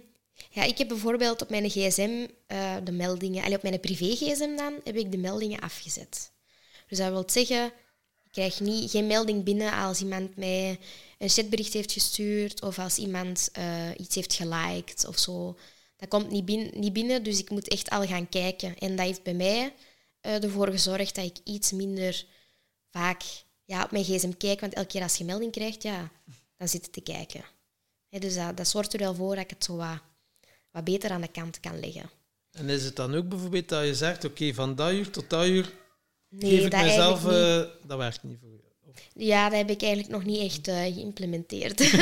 Speaker 1: ja, ik heb bijvoorbeeld op mijn gsm eh, de meldingen... Allee, op mijn privé-gsm dan heb ik de meldingen afgezet. Dus dat wil zeggen, ik krijg niet, geen melding binnen als iemand mij een chatbericht heeft gestuurd of als iemand eh, iets heeft geliked of zo. Dat komt niet binnen, niet binnen, dus ik moet echt al gaan kijken. En dat heeft bij mij eh, ervoor gezorgd dat ik iets minder vaak ja, op mijn gsm kijk. Want elke keer als je melding krijgt, ja, dan zit je te kijken. Dus dat, dat zorgt er wel voor dat ik het zo wat, wat beter aan de kant kan leggen.
Speaker 3: En is het dan ook bijvoorbeeld dat je zegt, oké, van dat uur tot dat uur
Speaker 1: Nee,
Speaker 3: geef ik
Speaker 1: dat
Speaker 3: mezelf...
Speaker 1: eigenlijk niet.
Speaker 3: eh, dat werkt niet voor je. Of-
Speaker 1: Ja, dat heb ik eigenlijk nog niet echt eh, geïmplementeerd.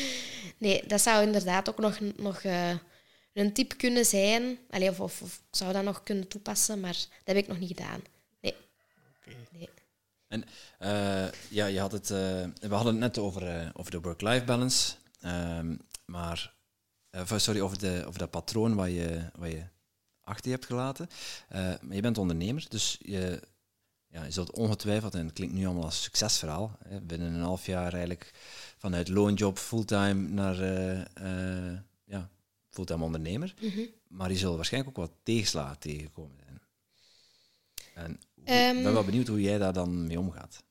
Speaker 1: nee, dat zou inderdaad ook nog, nog eh, een tip kunnen zijn. Allee, of, of, of ik zou dat nog kunnen toepassen, maar dat heb ik nog niet gedaan. Nee.
Speaker 3: Oké.
Speaker 1: nee.
Speaker 2: En eh, ja, je had het, eh, we hadden het net over, eh, over de work-life balance. Ehm, maar, sorry, over, de, over dat patroon wat je, wat je achter je hebt gelaten. Eh, maar je bent ondernemer, dus je, ja, je zult ongetwijfeld, en het klinkt nu allemaal als een succesverhaal, hè, binnen een half jaar eigenlijk vanuit loonjob fulltime naar eh, ja, fulltime ondernemer.
Speaker 1: Mhm.
Speaker 2: Maar je zult waarschijnlijk ook wat tegenslagen tegenkomen zijn. En
Speaker 1: Ehm.
Speaker 2: ik ben wel benieuwd hoe jij daar dan mee omgaat.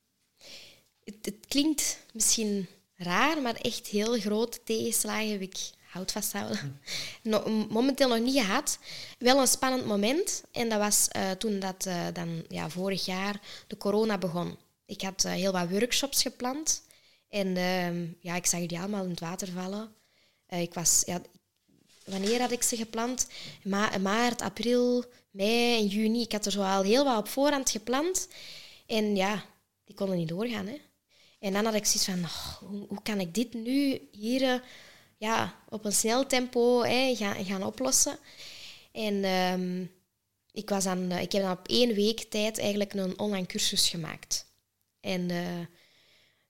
Speaker 1: Het, het klinkt misschien raar, maar echt heel grote tegenslagen heb ik hout vasthouden. No- momenteel nog niet gehad. Wel een spannend moment. En dat was eh, toen dat eh, dan ja, vorig jaar de corona begon. Ik had eh, heel wat workshops gepland. En ehm, ja, ik zag die allemaal in het water vallen. Ik was, ja, wanneer had ik ze gepland? Ma maart, april, mei en juni. Ik had er zo al heel wat op voorhand gepland. En ja, die konden niet doorgaan. Hè. En dan had ik zoiets van, oh, hoe, kan ik dit nu hier ja, op een snel tempo hè, gaan, gaan oplossen? En ehm, ik, was dan, ik heb dan op één week tijd eigenlijk een online cursus gemaakt. En eh,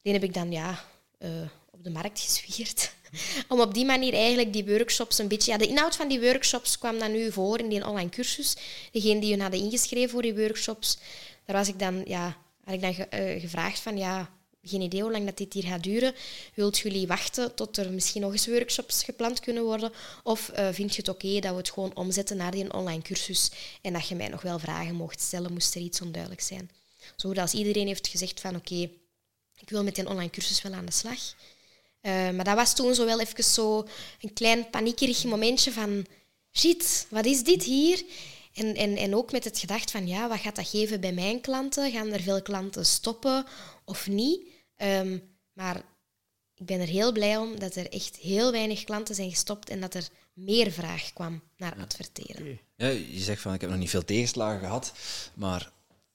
Speaker 1: die heb ik dan ja, eh, op de markt gezwierd. Om op die manier eigenlijk die workshops een beetje... Ja, de inhoud van die workshops kwam dan nu voor in die online cursus. Degene die hun hadden ingeschreven voor die workshops, daar was ik dan, ja, had ik dan ge- eh, gevraagd van... Ja, geen idee hoe lang dat dit hier gaat duren. Wilt jullie wachten tot er misschien nog eens workshops gepland kunnen worden? Of eh, vind je het oké dat we het gewoon omzetten naar die online cursus en dat je mij nog wel vragen mocht stellen, moest er iets onduidelijk zijn? Zodat als iedereen heeft gezegd van oké, ik wil met die online cursus wel aan de slag. Eh, maar dat was toen zo wel even zo een klein paniekerig momentje van... Shit, wat is dit hier? En, en, en ook met het gedacht van, ja, wat gaat dat geven bij mijn klanten? Gaan er veel klanten stoppen of niet? Ehm, maar ik ben er heel blij om dat er echt heel weinig klanten zijn gestopt en dat er meer vraag kwam naar adverteren.
Speaker 2: Ja, je zegt van ik heb nog niet veel tegenslagen gehad, maar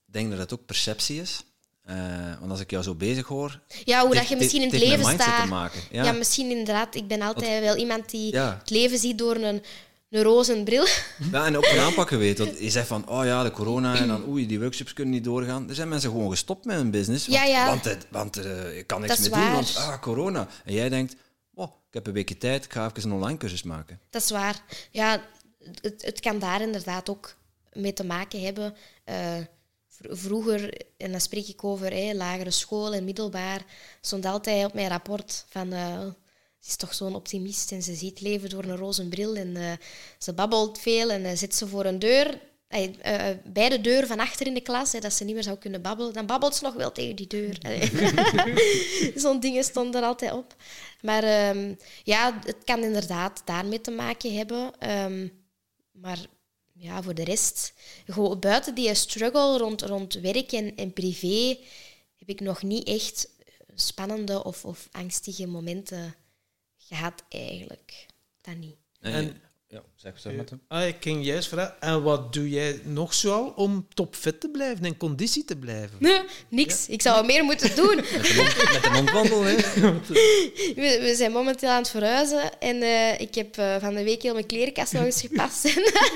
Speaker 2: ik denk dat het ook perceptie is. Eh, want als ik jou zo bezig hoor,
Speaker 1: Ja, hoe dat je misschien in het leven staat.
Speaker 2: te maken.
Speaker 1: Ja.
Speaker 2: Ja.
Speaker 1: misschien inderdaad. Ik ben altijd wel iemand die
Speaker 2: Ja.
Speaker 1: het leven ziet door een, een roze bril.
Speaker 2: Ja, en ook een aanpak weet. Want je zegt van, oh ja, de corona en dan oei, die workshops kunnen niet doorgaan. Er zijn mensen gewoon gestopt met hun business. Want,
Speaker 1: Ja, ja.
Speaker 2: want, het, want eh, ik kan niks meer doen, want ah, corona. En jij denkt, oh, ik heb een weekje tijd, ik ga even een online cursus maken.
Speaker 1: Dat is waar. Ja, het, het kan daar inderdaad ook mee te maken hebben. Eh, vr- vroeger, en dan spreek ik over hè, lagere school en middelbaar, stond altijd op mijn rapport van... eh, ze is toch zo'n optimist en ze ziet leven door een roze bril en eh, ze babbelt veel en eh, zit ze voor een deur, eh, bij de deur van achter in de klas, dat ze niet meer zou kunnen babbelen, dan babbelt ze nog wel tegen die deur. Zo'n dingen stonden er altijd op. Maar ehm, ja, het kan inderdaad daarmee te maken hebben. Ehm, maar ja, voor de rest, gewoon buiten die struggle rond, rond werk en, en privé, heb ik nog niet echt spannende of, of angstige momenten gehad, eigenlijk. Dat niet.
Speaker 2: En,
Speaker 3: En-
Speaker 2: ja, zeg.
Speaker 3: Ah, ik ging juist vragen, en wat doe jij nog zoal om topfit te blijven, in conditie te blijven?
Speaker 1: Nee, niks. Ik zou meer moeten doen.
Speaker 2: Met de mond, met de mondwandel, hè?
Speaker 1: We, we zijn momenteel aan het verhuizen en eh, ik heb eh, van de week heel mijn klerenkast nog eens gepast.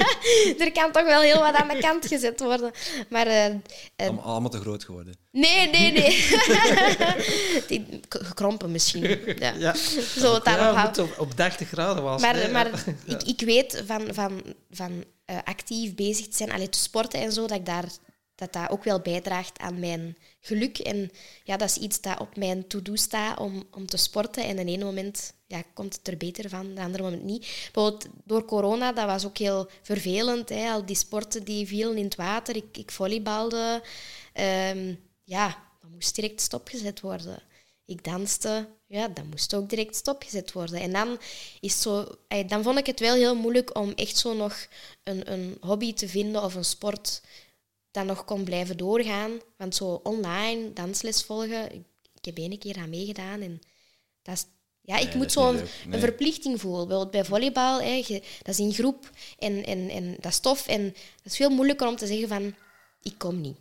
Speaker 1: er kan toch wel heel wat aan de kant gezet worden. Maar eh, eh,
Speaker 2: Allemaal, te groot geworden.
Speaker 1: nee, nee, nee. Gekrompen misschien. Ja.
Speaker 3: Ja,
Speaker 1: Zo het daarop
Speaker 3: op, op 30 graden was.
Speaker 1: Maar,
Speaker 3: nee,
Speaker 1: maar
Speaker 3: ja.
Speaker 1: ik, ik weet van, van, van eh, actief bezig te zijn, allee, te sporten en zo, dat ik daar, dat, dat ook wel bijdraagt aan mijn geluk. En ja, dat is iets dat op mijn to-do staat om, om te sporten. En in ene moment ja, komt het er beter van, de andere moment niet. Bijvoorbeeld door corona, dat was ook heel vervelend. Hè? Al die sporten die vielen in het water. Ik, ik volleybalde. Ehm, ja, dat moest direct stopgezet worden. Ik danste, ja, dat moest ook direct stopgezet worden. En dan, is zo, eh, dan vond ik het wel heel moeilijk om echt zo nog een, een hobby te vinden of een sport dat nog kon blijven doorgaan. Want zo online dansles volgen, ik, ik heb één keer aan meegedaan en dat is... Ja, ik
Speaker 2: Nee,
Speaker 1: moet zo'n.
Speaker 2: Nee.
Speaker 1: een verplichting voelen. Bijvoorbeeld bij volleybal, hè, je- dat is in groep en, en, en dat is tof. En dat is veel moeilijker om te zeggen van, ik kom niet.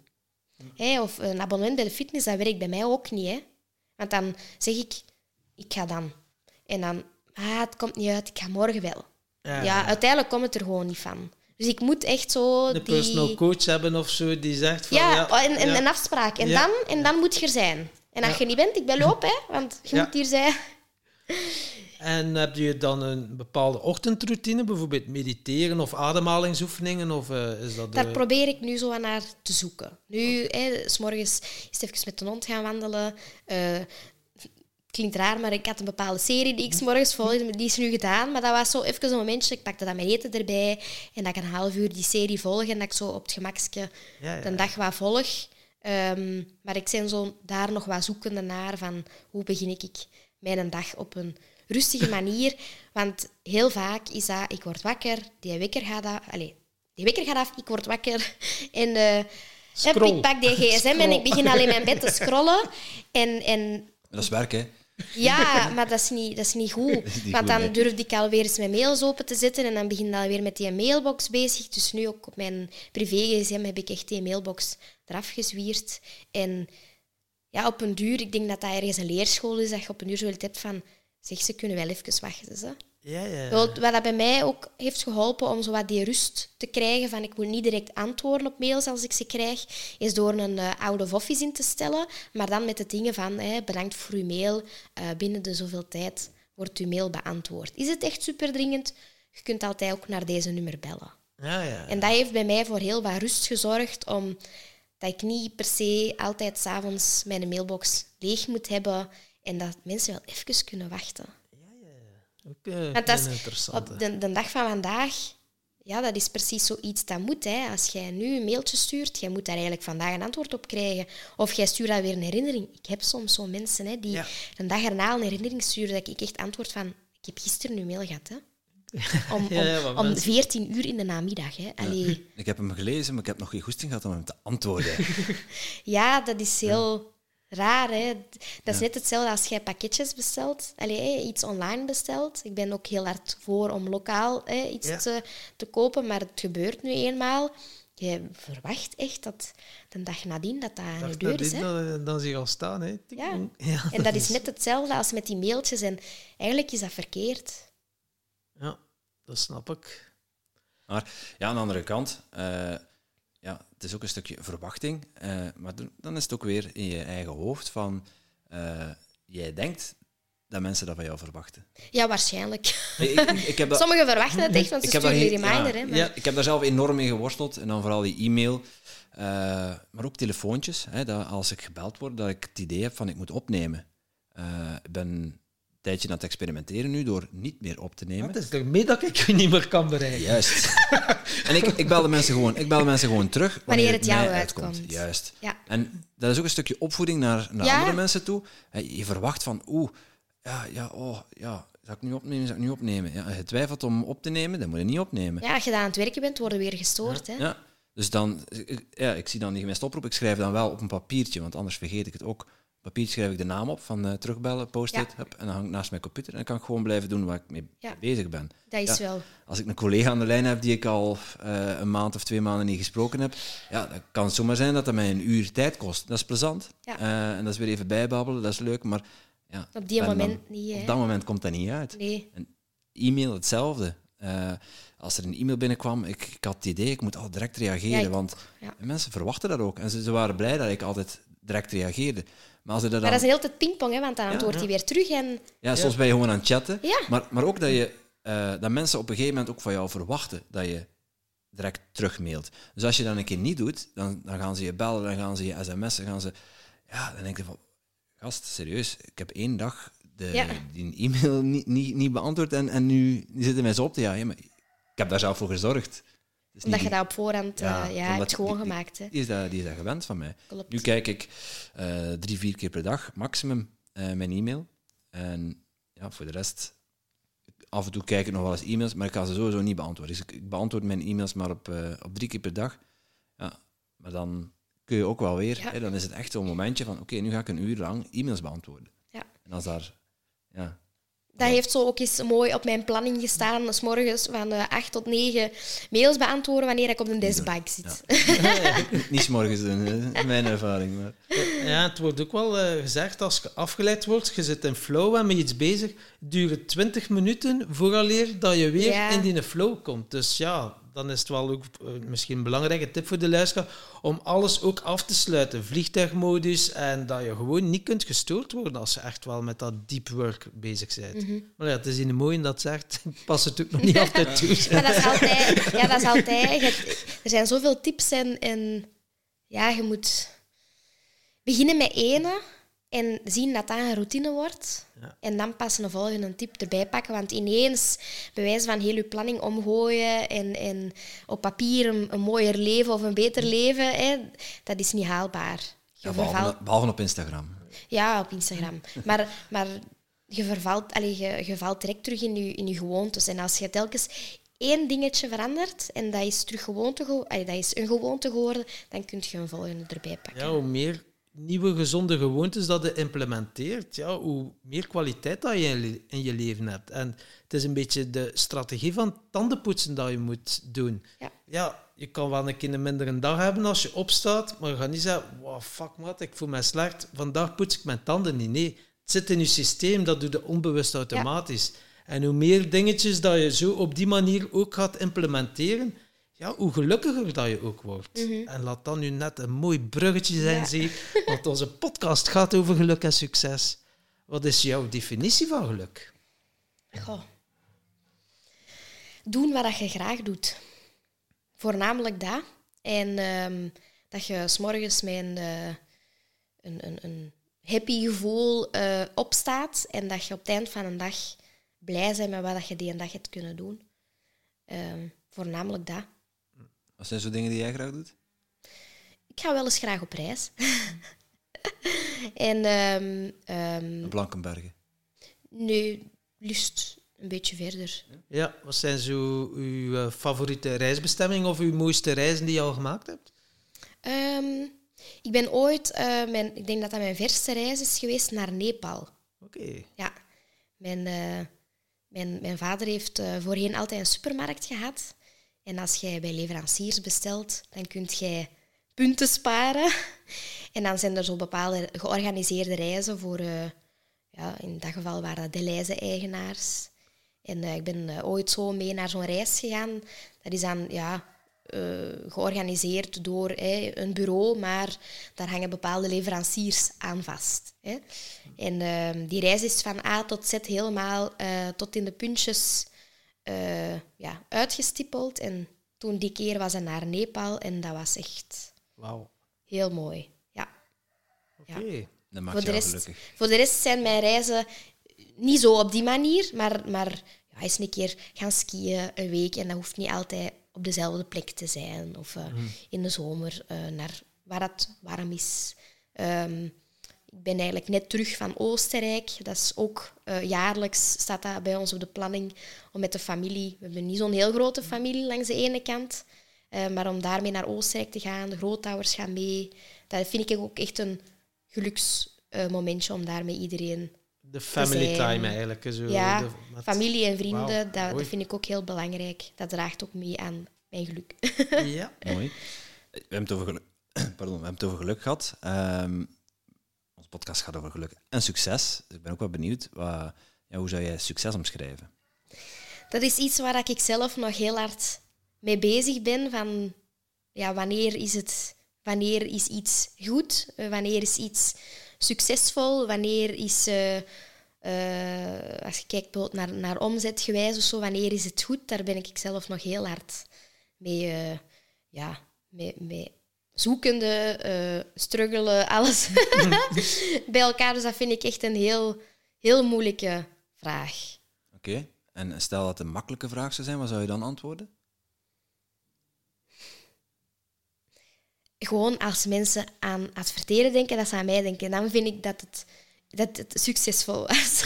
Speaker 1: Hè, of een abonnement bij de fitness, dat werkt bij mij ook niet. Hè. Want dan zeg ik, ik ga dan. En dan, ah, het komt niet uit, ik ga morgen wel.
Speaker 3: Ja.
Speaker 1: Ja, uiteindelijk komt het er gewoon niet van. Dus ik moet echt zo
Speaker 3: Een
Speaker 1: die...
Speaker 3: personal coach hebben of zo die zegt van...
Speaker 1: Ja,
Speaker 3: Ja,
Speaker 1: en, en
Speaker 3: ja.
Speaker 1: een afspraak. En,
Speaker 3: Ja.
Speaker 1: dan, en dan moet je er zijn. En als je niet bent, ik bel op, hè, want je moet hier zijn.
Speaker 3: En heb je dan een bepaalde ochtendroutine, bijvoorbeeld mediteren of ademhalingsoefeningen? Of eh, is dat...
Speaker 1: Daar
Speaker 3: eh,
Speaker 1: probeer ik nu zo aan naar te zoeken. Nu, hè, s morgens is het even met de hond gaan wandelen. Eh, klinkt raar, maar ik had een bepaalde serie die ik 's morgens volgde. Die is nu gedaan, maar dat was zo even een momentje. Ik pakte dan mijn eten erbij en dat ik een half uur die serie volg en dat ik zo op het gemakske
Speaker 3: Ja, ja.
Speaker 1: de dag wat volg. Ehm, maar ik ben zo daar nog wat zoekende naar van hoe begin ik mijn dag op een rustige manier. Want heel vaak is dat, ik word wakker, die wekker gaat af, allez, die wekker gaat af, ik word wakker en eh, ik pak die gsm en ik begin al in mijn bed te scrollen. En, en
Speaker 2: Dat is werk, hè?
Speaker 1: Ja, maar dat is niet, dat is niet goed.
Speaker 2: is niet
Speaker 1: Want
Speaker 2: goed,
Speaker 1: dan
Speaker 2: nee.
Speaker 1: durfde ik alweer eens mijn mails open te zetten en dan begin ik alweer met die mailbox bezig. Dus nu ook op mijn privé-gsm heb ik echt die mailbox eraf gezwierd. En ja, op een duur, ik denk dat dat ergens een leerschool is, dat je op een duur zoiets hebt van, zeg, ze kunnen wel even wachten. Ze.
Speaker 3: Ja, ja.
Speaker 1: Wat dat bij mij ook heeft geholpen om zo wat die rust te krijgen, van ik moet niet direct antwoorden op mails als ik ze krijg, is door een eh, out of office in te stellen, maar dan met de dingen van hè, bedankt voor uw mail, eh, binnen de zoveel tijd wordt uw mail beantwoord. Is het echt super dringend? Je kunt altijd ook naar deze nummer bellen.
Speaker 3: Ja, ja.
Speaker 1: En dat heeft bij mij voor heel wat rust gezorgd, om dat ik niet per se altijd s'avonds mijn mailbox leeg moet hebben en dat mensen wel even kunnen wachten.
Speaker 3: Ook eh,
Speaker 1: dat is
Speaker 3: een
Speaker 1: op de, de dag van vandaag, ja, dat is precies zoiets dat moet. Hè. Als jij nu een mailtje stuurt, jij moet daar eigenlijk vandaag een antwoord op krijgen. Of jij stuurt daar weer een herinnering. Ik heb soms zo mensen hè, die
Speaker 3: Ja.
Speaker 1: een dag erna een herinnering sturen, dat ik echt antwoord van, ik heb gisteren uw mail gehad. Hè. Om,
Speaker 3: Ja, ja, maar
Speaker 1: om, om
Speaker 3: mensen-
Speaker 1: 14 uur in de namiddag. Hè. Allee,
Speaker 2: Ik heb hem gelezen, maar ik heb nog geen goesting gehad om hem te antwoorden.
Speaker 1: Ja, dat is heel raar. Hè? Dat is net hetzelfde als jij pakketjes bestelt, Allee, iets online bestelt. Ik ben ook heel hard voor om lokaal hè, iets
Speaker 3: Ja.
Speaker 1: te, te kopen, maar het gebeurt nu eenmaal. Je verwacht echt dat de dag nadien dat dat aan je
Speaker 3: Dacht
Speaker 1: deur
Speaker 3: dat
Speaker 1: is. Hè?
Speaker 3: Dan, dan zie je al staan, hè.
Speaker 1: Ja. En dat is net hetzelfde als met die mailtjes. En eigenlijk is dat verkeerd.
Speaker 3: Ja, dat snap ik.
Speaker 2: Maar ja, aan de andere kant, eh, ja, het is ook een stukje verwachting. eh, maar dan- is het ook weer in je eigen hoofd van... eh, jij denkt dat mensen dat van jou verwachten.
Speaker 1: Ja, waarschijnlijk.
Speaker 2: Ik, ik, ik heb dat,
Speaker 1: Sommigen verwachten het echt, want ze sturen
Speaker 2: heel-
Speaker 1: reminder.
Speaker 2: ja,
Speaker 1: hè, maar-
Speaker 2: ja, ik heb daar zelf enorm mee geworsteld. En dan vooral die e-mail. eh, maar ook telefoontjes. Hè, dat als ik gebeld word, dat ik het idee heb van ik moet opnemen. Ik ben tijdje aan het experimenteren nu door niet meer op te nemen.
Speaker 3: Het is ermee dat ik je niet meer kan bereiken.
Speaker 2: Juist. en ik, ik belde mensen gewoon, ik belde mensen gewoon terug wanneer,
Speaker 1: het jou uitkomt.
Speaker 2: Juist.
Speaker 1: Ja.
Speaker 2: En dat is ook een stukje opvoeding naar, naar
Speaker 1: Ja.
Speaker 2: andere mensen toe. Je verwacht van, oeh, ja, ja, oh, ja, zou ik nu opnemen, zou ik nu opnemen? Ja, je twijfelt om op te nemen, dan moet je niet opnemen.
Speaker 1: Ja, als je daar aan het werken bent, worden we weer gestoord. Hè?
Speaker 2: Ja. Dus dan, ja, ik zie dan die gemiste oproep, ik schrijf dan wel op een papiertje, want anders vergeet ik het ook. Papiertje schrijf ik de naam op van eh, terugbellen, post-it,
Speaker 1: Ja.
Speaker 2: en dan hang ik naast mijn computer en dan kan ik gewoon blijven doen waar ik mee
Speaker 1: Ja.
Speaker 2: bezig ben.
Speaker 1: Dat is
Speaker 2: Ja.
Speaker 1: wel...
Speaker 2: Als ik een collega aan de lijn heb die ik al eh, een maand of twee maanden niet gesproken heb, ja, dan kan het zomaar zijn dat dat mij een uur tijd kost. Dat is plezant. Eh, en dat is weer even bijbabbelen, dat is leuk, maar ja,
Speaker 1: Op die
Speaker 2: dan-
Speaker 1: moment niet,
Speaker 2: op dat moment komt dat niet uit.
Speaker 1: Nee.
Speaker 2: E-mail hetzelfde. Als er een e-mail binnenkwam, ik, ik had het idee, ik moet al direct reageren, want mensen verwachten dat ook. En ze, ze waren blij dat ik altijd direct reageerde. Maar als dat
Speaker 1: Maar
Speaker 2: dan...
Speaker 1: dat is een hele tijd pingpong, hè, want dan antwoordt hij weer terug en...
Speaker 2: Ja, soms ben je gewoon aan het chatten.
Speaker 1: Ja.
Speaker 2: Maar, maar ook dat, je, eh, dat mensen op een gegeven moment ook van jou verwachten dat je direct terugmailt. Dus als je dat een keer niet doet, dan, dan gaan ze je bellen, dan gaan ze je sms'en, gaan ze... Ja, dan denk je van... Gast, serieus, ik heb één dag de,
Speaker 1: Ja.
Speaker 2: die e-mail niet, niet, niet beantwoord en, en nu zitten zo op te jagen. Ja, maar ik heb daar zelf voor gezorgd.
Speaker 1: Omdat je dat op voorhand
Speaker 2: Ja,
Speaker 1: ja, ja, hebt gewoon
Speaker 2: die-
Speaker 1: gemaakt. Hè.
Speaker 2: die, is dat, die is dat gewend van mij.
Speaker 1: Klopt.
Speaker 2: Nu kijk ik eh, drie, vier keer per dag, maximum, eh, mijn e-mail. En ja, voor de rest, af en toe kijk ik nog wel eens e-mails, maar ik ga ze sowieso niet beantwoorden. Dus ik, ik beantwoord mijn e-mails maar op, eh, op drie keer per dag. Ja, maar dan kun je ook wel weer,
Speaker 1: Ja.
Speaker 2: hè, dan is het echt zo'n momentje van, oké, nu ga ik een uur lang e-mails beantwoorden.
Speaker 1: Ja.
Speaker 2: En als daar, ja,
Speaker 1: Dat heeft zo ook eens mooi op mijn planning gestaan. S morgens van eh 8 tot 9 mails beantwoorden wanneer ik op de deskbank zit.
Speaker 2: niet 's morgens doen, hè, mijn ervaring. Maar.
Speaker 3: Ja, het wordt ook wel eh, gezegd, als je afgeleid wordt, je zit in flow en met iets bezig, duurt het 20 minuten vooraleer dat je weer
Speaker 1: Ja.
Speaker 3: in die flow komt. Dus ja, dan is het wel ook eh, misschien een belangrijke tip voor de luisteraar om alles ook af te sluiten. Vliegtuigmodus en dat je gewoon niet kunt gestoord worden als je echt wel met dat deep work bezig bent.
Speaker 1: Mhm.
Speaker 3: Maar ja, het is in mooie dat zegt, ik pas het ook nog niet altijd toe.
Speaker 1: Maar dat is altijd... Ja, dat is altijd... er zijn zoveel tips en, en... Ja, je moet beginnen met ene en zien dat dat een routine wordt.
Speaker 3: Ja.
Speaker 1: En dan pas een volgende tip erbij pakken. Want ineens, bij wijze van heel je planning omgooien en, en op papier een, een mooier leven of een beter leven, hè, dat is niet haalbaar. Je
Speaker 2: Ja,
Speaker 1: vervalt
Speaker 2: behalve, behalve op Instagram.
Speaker 1: Ja, op Instagram. Maar, maar je, vervalt, allee, je, je valt direct terug in je, in je gewoontes. En als je telkens één dingetje verandert en dat is terug gewoonte, gewo- allee, dat is een gewoonte geworden, dan kun je een volgende erbij pakken.
Speaker 3: Ja, hoe meer nieuwe gezonde gewoontes dat je implementeert, ja, hoe meer kwaliteit dat je in, je leven hebt. En het is een beetje de strategie van tandenpoetsen dat je moet doen.
Speaker 1: Ja.
Speaker 3: Ja, je kan wel een keer een mindere dag hebben als je opstaat, maar je gaat niet zeggen, wow, fuck man, ik voel me slecht, vandaag poets ik mijn tanden niet. Nee, het zit in je systeem, dat doe je onbewust automatisch. En hoe meer dingetjes dat je zo op die manier ook gaat implementeren, ja, hoe gelukkiger dat je ook wordt. En laat dan nu net een mooi bruggetje zijn,
Speaker 1: Ja.
Speaker 3: zie ik, want onze podcast gaat over geluk en succes. Wat is jouw definitie van geluk?
Speaker 1: Goh. Doen wat je graag doet. Voornamelijk dat. En ehm, dat je s'morgens met een, eh, een, een, een happy gevoel eh, opstaat en dat je op het eind van een dag blij bent met wat je die een dag hebt kunnen doen. Ehm, voornamelijk dat.
Speaker 2: Wat zijn zo dingen die jij graag doet?
Speaker 1: Ik ga wel eens graag op reis. en ehm ehm,
Speaker 2: Blankenbergen.
Speaker 1: nu, lust een beetje verder.
Speaker 3: Ja, wat zijn zo uw eh, favoriete reisbestemmingen of uw mooiste reizen die je al gemaakt hebt?
Speaker 1: Ehm, ik ben ooit, eh, mijn, ik denk dat dat mijn verste reis is geweest naar Nepal.
Speaker 3: Oké.
Speaker 1: Ja, mijn, eh, mijn, mijn vader heeft eh, voorheen altijd een supermarkt gehad. En als jij bij leveranciers bestelt, dan kun jij punten sparen. En dan zijn er zo bepaalde georganiseerde reizen voor, eh, ja, in dat geval waren dat de Leize-eigenaars. En eh, ik ben eh, ooit zo mee naar zo'n reis gegaan. Dat is dan ja, georganiseerd door een bureau, maar daar hangen bepaalde leveranciers aan vast. En ehm, die reis is van A tot Z helemaal tot in de puntjes eh, ja, uitgestippeld. En toen die keer was hij naar Nepal en dat was echt
Speaker 3: Wauw.
Speaker 1: heel mooi. Ja.
Speaker 3: Oké.
Speaker 2: Dat maakt
Speaker 1: Voor de, rest,
Speaker 2: gelukkig.
Speaker 1: voor de rest zijn mijn reizen niet zo op die manier, maar, maar ja, eens een keer gaan skiën een week en dat hoeft niet altijd op dezelfde plek te zijn. Of eh, in de zomer eh, naar waar het warm is. Ehm, ik ben eigenlijk net terug van Oostenrijk. Dat is ook eh, jaarlijks staat dat bij ons op de planning om met de familie. We hebben niet zo'n heel grote familie langs de ene kant. eh, maar om daarmee naar Oostenrijk te gaan, de grootouders gaan mee. Dat vind ik ook echt een eh, momentje om daar met iedereen...
Speaker 3: De family
Speaker 1: zijn.
Speaker 3: time eigenlijk. Zo,
Speaker 1: ja,
Speaker 3: de- met-
Speaker 1: familie en vrienden, dat, vind ik ook heel belangrijk. Dat draagt ook mee aan mijn geluk.
Speaker 3: Ja.
Speaker 2: Mooi. We hebben het over geluk, Pardon, we hebben het over geluk gehad. Ehm, podcast gaat over geluk en succes. Dus ik ben ook wel benieuwd, ja, hoe zou jij succes omschrijven?
Speaker 1: Dat is iets waar ik zelf nog heel hard mee bezig ben. Van, ja, wanneer, is het, wanneer is iets goed? Eh, wanneer is iets succesvol? Wanneer is... eh, eh, als je kijkt bijvoorbeeld naar, naar omzetgewijs of zo, wanneer is het goed? Daar ben ik zelf nog heel hard mee, eh, ja, mee, mee zoekende, eh struggelen, alles bij elkaar. Dus dat vind ik echt een heel, heel moeilijke vraag.
Speaker 2: Oké. En stel dat het een makkelijke vraag zou zijn, wat zou je dan antwoorden?
Speaker 1: gewoon als mensen aan adverteren denken, dat ze aan mij denken, dan vind ik dat het, dat het succesvol was.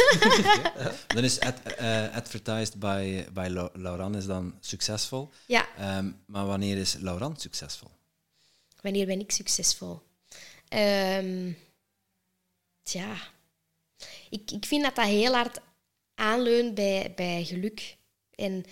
Speaker 2: Dan is ad- eh, advertised by, by Lau- Lauran is dan succesvol.
Speaker 1: ja,
Speaker 2: Ehm, maar wanneer is Lauran succesvol?
Speaker 1: Wanneer ben ik succesvol? Ehm tja, ik, ik vind dat dat heel hard aanleunt bij, bij geluk. En,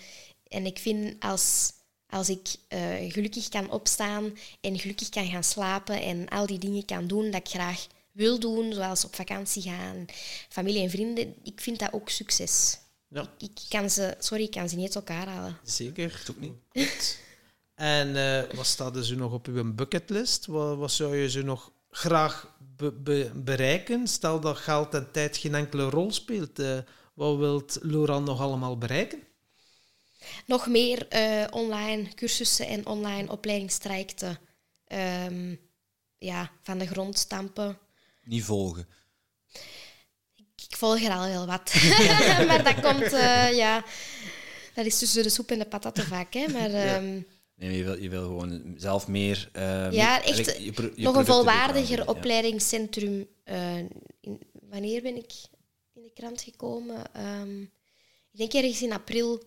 Speaker 1: en ik vind als, als ik eh, gelukkig kan opstaan en gelukkig kan gaan slapen en al die dingen kan doen dat ik graag wil doen, zoals op vakantie gaan, familie en vrienden, ik vind dat ook succes.
Speaker 3: ja,
Speaker 1: Ik kan ze, sorry, ik kan ze niet uit elkaar halen.
Speaker 3: zeker.
Speaker 2: ook niet.
Speaker 3: En eh, wat staat er zo nog op uw bucketlist? Wat, wat zou je zo nog graag be- be- bereiken? Stel dat geld en tijd geen enkele rol speelt. eh, wat wilt Laurent nog allemaal bereiken?
Speaker 1: Nog meer eh, online cursussen en online opleidingstrajecten ehm, ja, van de grond stampen.
Speaker 2: Niet volgen.
Speaker 1: Ik volg er al heel wat. maar dat komt, eh, ja... Dat is tussen de soep en de patatten vaak, hè. Maar ehm,
Speaker 2: Nee, je wil, je wil gewoon zelf meer... eh,
Speaker 1: Ja, echt
Speaker 2: je pro- je
Speaker 1: nog een volwaardiger
Speaker 2: ja.
Speaker 1: opleidingscentrum. eh, in, wanneer ben ik in de krant gekomen? Ehm, ik denk ergens in april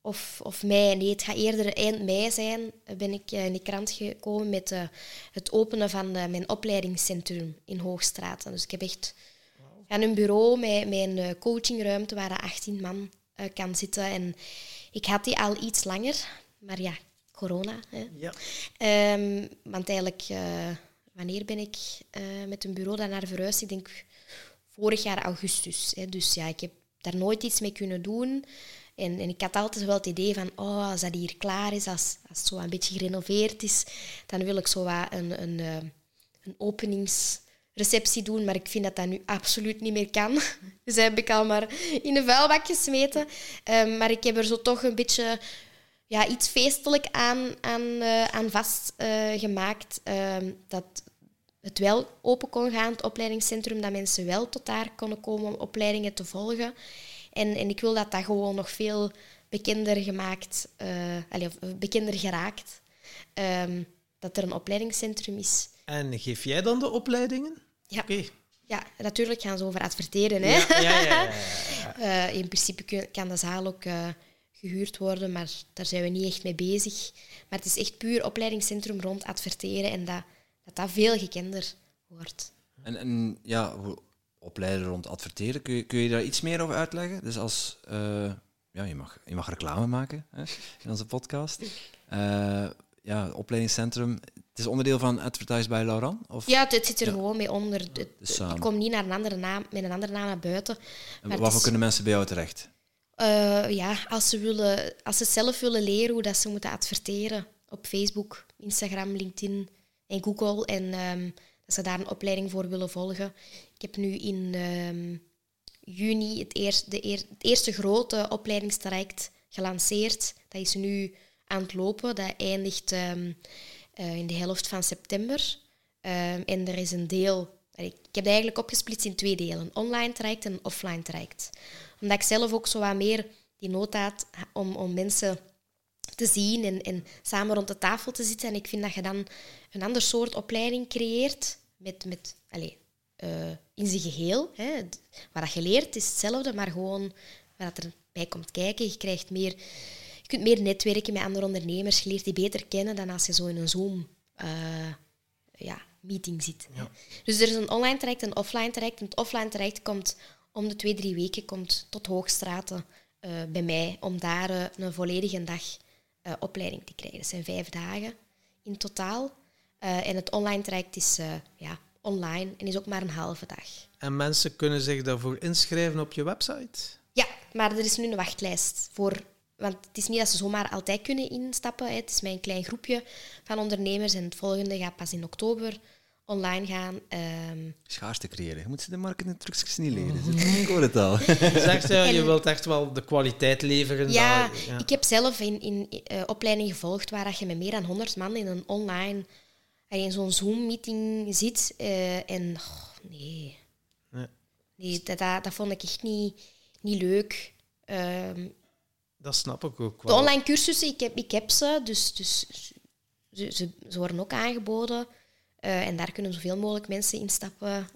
Speaker 1: of, of mei. Nee, het gaat eerder eind mei zijn. eh, Ben ik in de krant gekomen met eh, het openen van eh, mijn opleidingscentrum in Hoogstraat. Dus ik heb echt aan een bureau met, eh, coachingruimte waar de 18 man eh, kan zitten. En ik had die al iets langer, maar ja, corona. Hè.
Speaker 3: Ja.
Speaker 1: Ehm, want eigenlijk, eh, wanneer ben ik eh, met een bureau daarnaar verhuisd? Ik denk vorig jaar augustus. Hè. Dus ja, ik heb daar nooit iets mee kunnen doen. En, en ik had altijd wel het idee van, oh, als dat hier klaar is, als, als het zo een beetje gerenoveerd is, dan wil ik zo wat een, een, eh, een openingsreceptie doen. Maar ik vind dat dat nu absoluut niet meer kan. Dus dat heb ik al maar in de vuilbak gesmeten. Ehm, maar ik heb er zo toch een beetje ja, iets feestelijk aan, aan, eh, aan vastgemaakt. gemaakt dat het wel open kon gaan, het opleidingscentrum, dat mensen wel tot daar konden komen om opleidingen te volgen. En, en ik wil dat dat gewoon nog veel bekender gemaakt, eh, allee, of bekender geraakt. Ehm, dat er een opleidingscentrum is.
Speaker 3: En geef jij dan de opleidingen?
Speaker 1: Ja,
Speaker 3: Oké.
Speaker 1: ja natuurlijk gaan ze over adverteren. Hè?
Speaker 3: Ja, ja, ja.
Speaker 1: Eh, in principe kun- kan de zaal ook eh, gehuurd worden, maar daar zijn we niet echt mee bezig. Maar het is echt puur opleidingscentrum rond adverteren en dat dat, dat veel gekender wordt.
Speaker 2: En, en ja, opleiden rond adverteren, kun je, kun je daar iets meer over uitleggen? Dus als, eh, ja, je mag, je mag reclame maken hè, in onze podcast. Eh, ja, opleidingscentrum, het is onderdeel van Advertise by Laurent? Of
Speaker 1: Ja, het, het zit er
Speaker 2: Ja.
Speaker 1: gewoon mee onder. Het-
Speaker 2: Dus
Speaker 1: ik kom niet naar een andere naam, met een andere naam naar buiten.
Speaker 2: En waarvoor
Speaker 1: is-
Speaker 2: kunnen mensen bij jou terecht?
Speaker 1: Eh, ja, als ze, willen, als ze zelf willen leren hoe dat ze moeten adverteren op Facebook, Instagram, LinkedIn en Google. En ehm, dat ze daar een opleiding voor willen volgen. Ik heb nu in ehm, juni het, eerst, de eerste grote opleidingstraject gelanceerd. Dat is nu aan het lopen. Dat eindigt ehm, eh, in de helft van september. En er is een deel... Ik heb het eigenlijk opgesplitst in twee delen. Online traject en offline traject omdat ik zelf ook zo wat meer die nood had om, om mensen te zien en, en samen rond de tafel te zitten. En ik vind dat je dan een ander soort opleiding creëert met, met allez, eh, in zijn geheel. Hè. Wat je leert is hetzelfde, maar gewoon wat er bij komt kijken. Je krijgt meer... Je kunt meer netwerken met andere ondernemers. Je leert die beter kennen dan als je zo in een Zoom... eh, ja, meeting zit. hè. Dus er is een online traject en een offline traject. En het offline traject komt om de twee, drie weken komt tot Hoogstraten eh, bij mij om daar eh, een volledige dag eh, opleiding te krijgen. Dat zijn vijf dagen in totaal. En het online traject is ja, online en is ook maar een halve dag.
Speaker 3: En mensen kunnen zich daarvoor inschrijven op je website?
Speaker 1: Ja, maar er is nu een wachtlijst voor. Want het is niet dat ze zomaar altijd kunnen instappen. Het is een klein groepje van ondernemers. En het volgende gaat pas in oktober online gaan. Ehm,
Speaker 2: Schaarste creëren. Je moet ze de marketingtrucjes niet leren. Ik hoor het al.
Speaker 3: Je zegt, ja, je
Speaker 1: En-
Speaker 3: wilt echt wel de kwaliteit leveren.
Speaker 1: ja,
Speaker 3: ja.
Speaker 1: ik heb zelf in, in eh, opleiding gevolgd waar dat je met meer dan 100 man in een online, in zo'n Zoom-meeting zit. eh, en oh, nee,
Speaker 3: Nee.
Speaker 1: nee dat, dat, dat vond ik echt niet, niet leuk. Ehm,
Speaker 3: Dat snap ik ook
Speaker 1: De
Speaker 3: wel.
Speaker 1: online cursussen, ik heb, ik heb ze, dus, dus ze, ze, ze worden ook aangeboden. Eh, en daar kunnen zoveel mogelijk mensen instappen.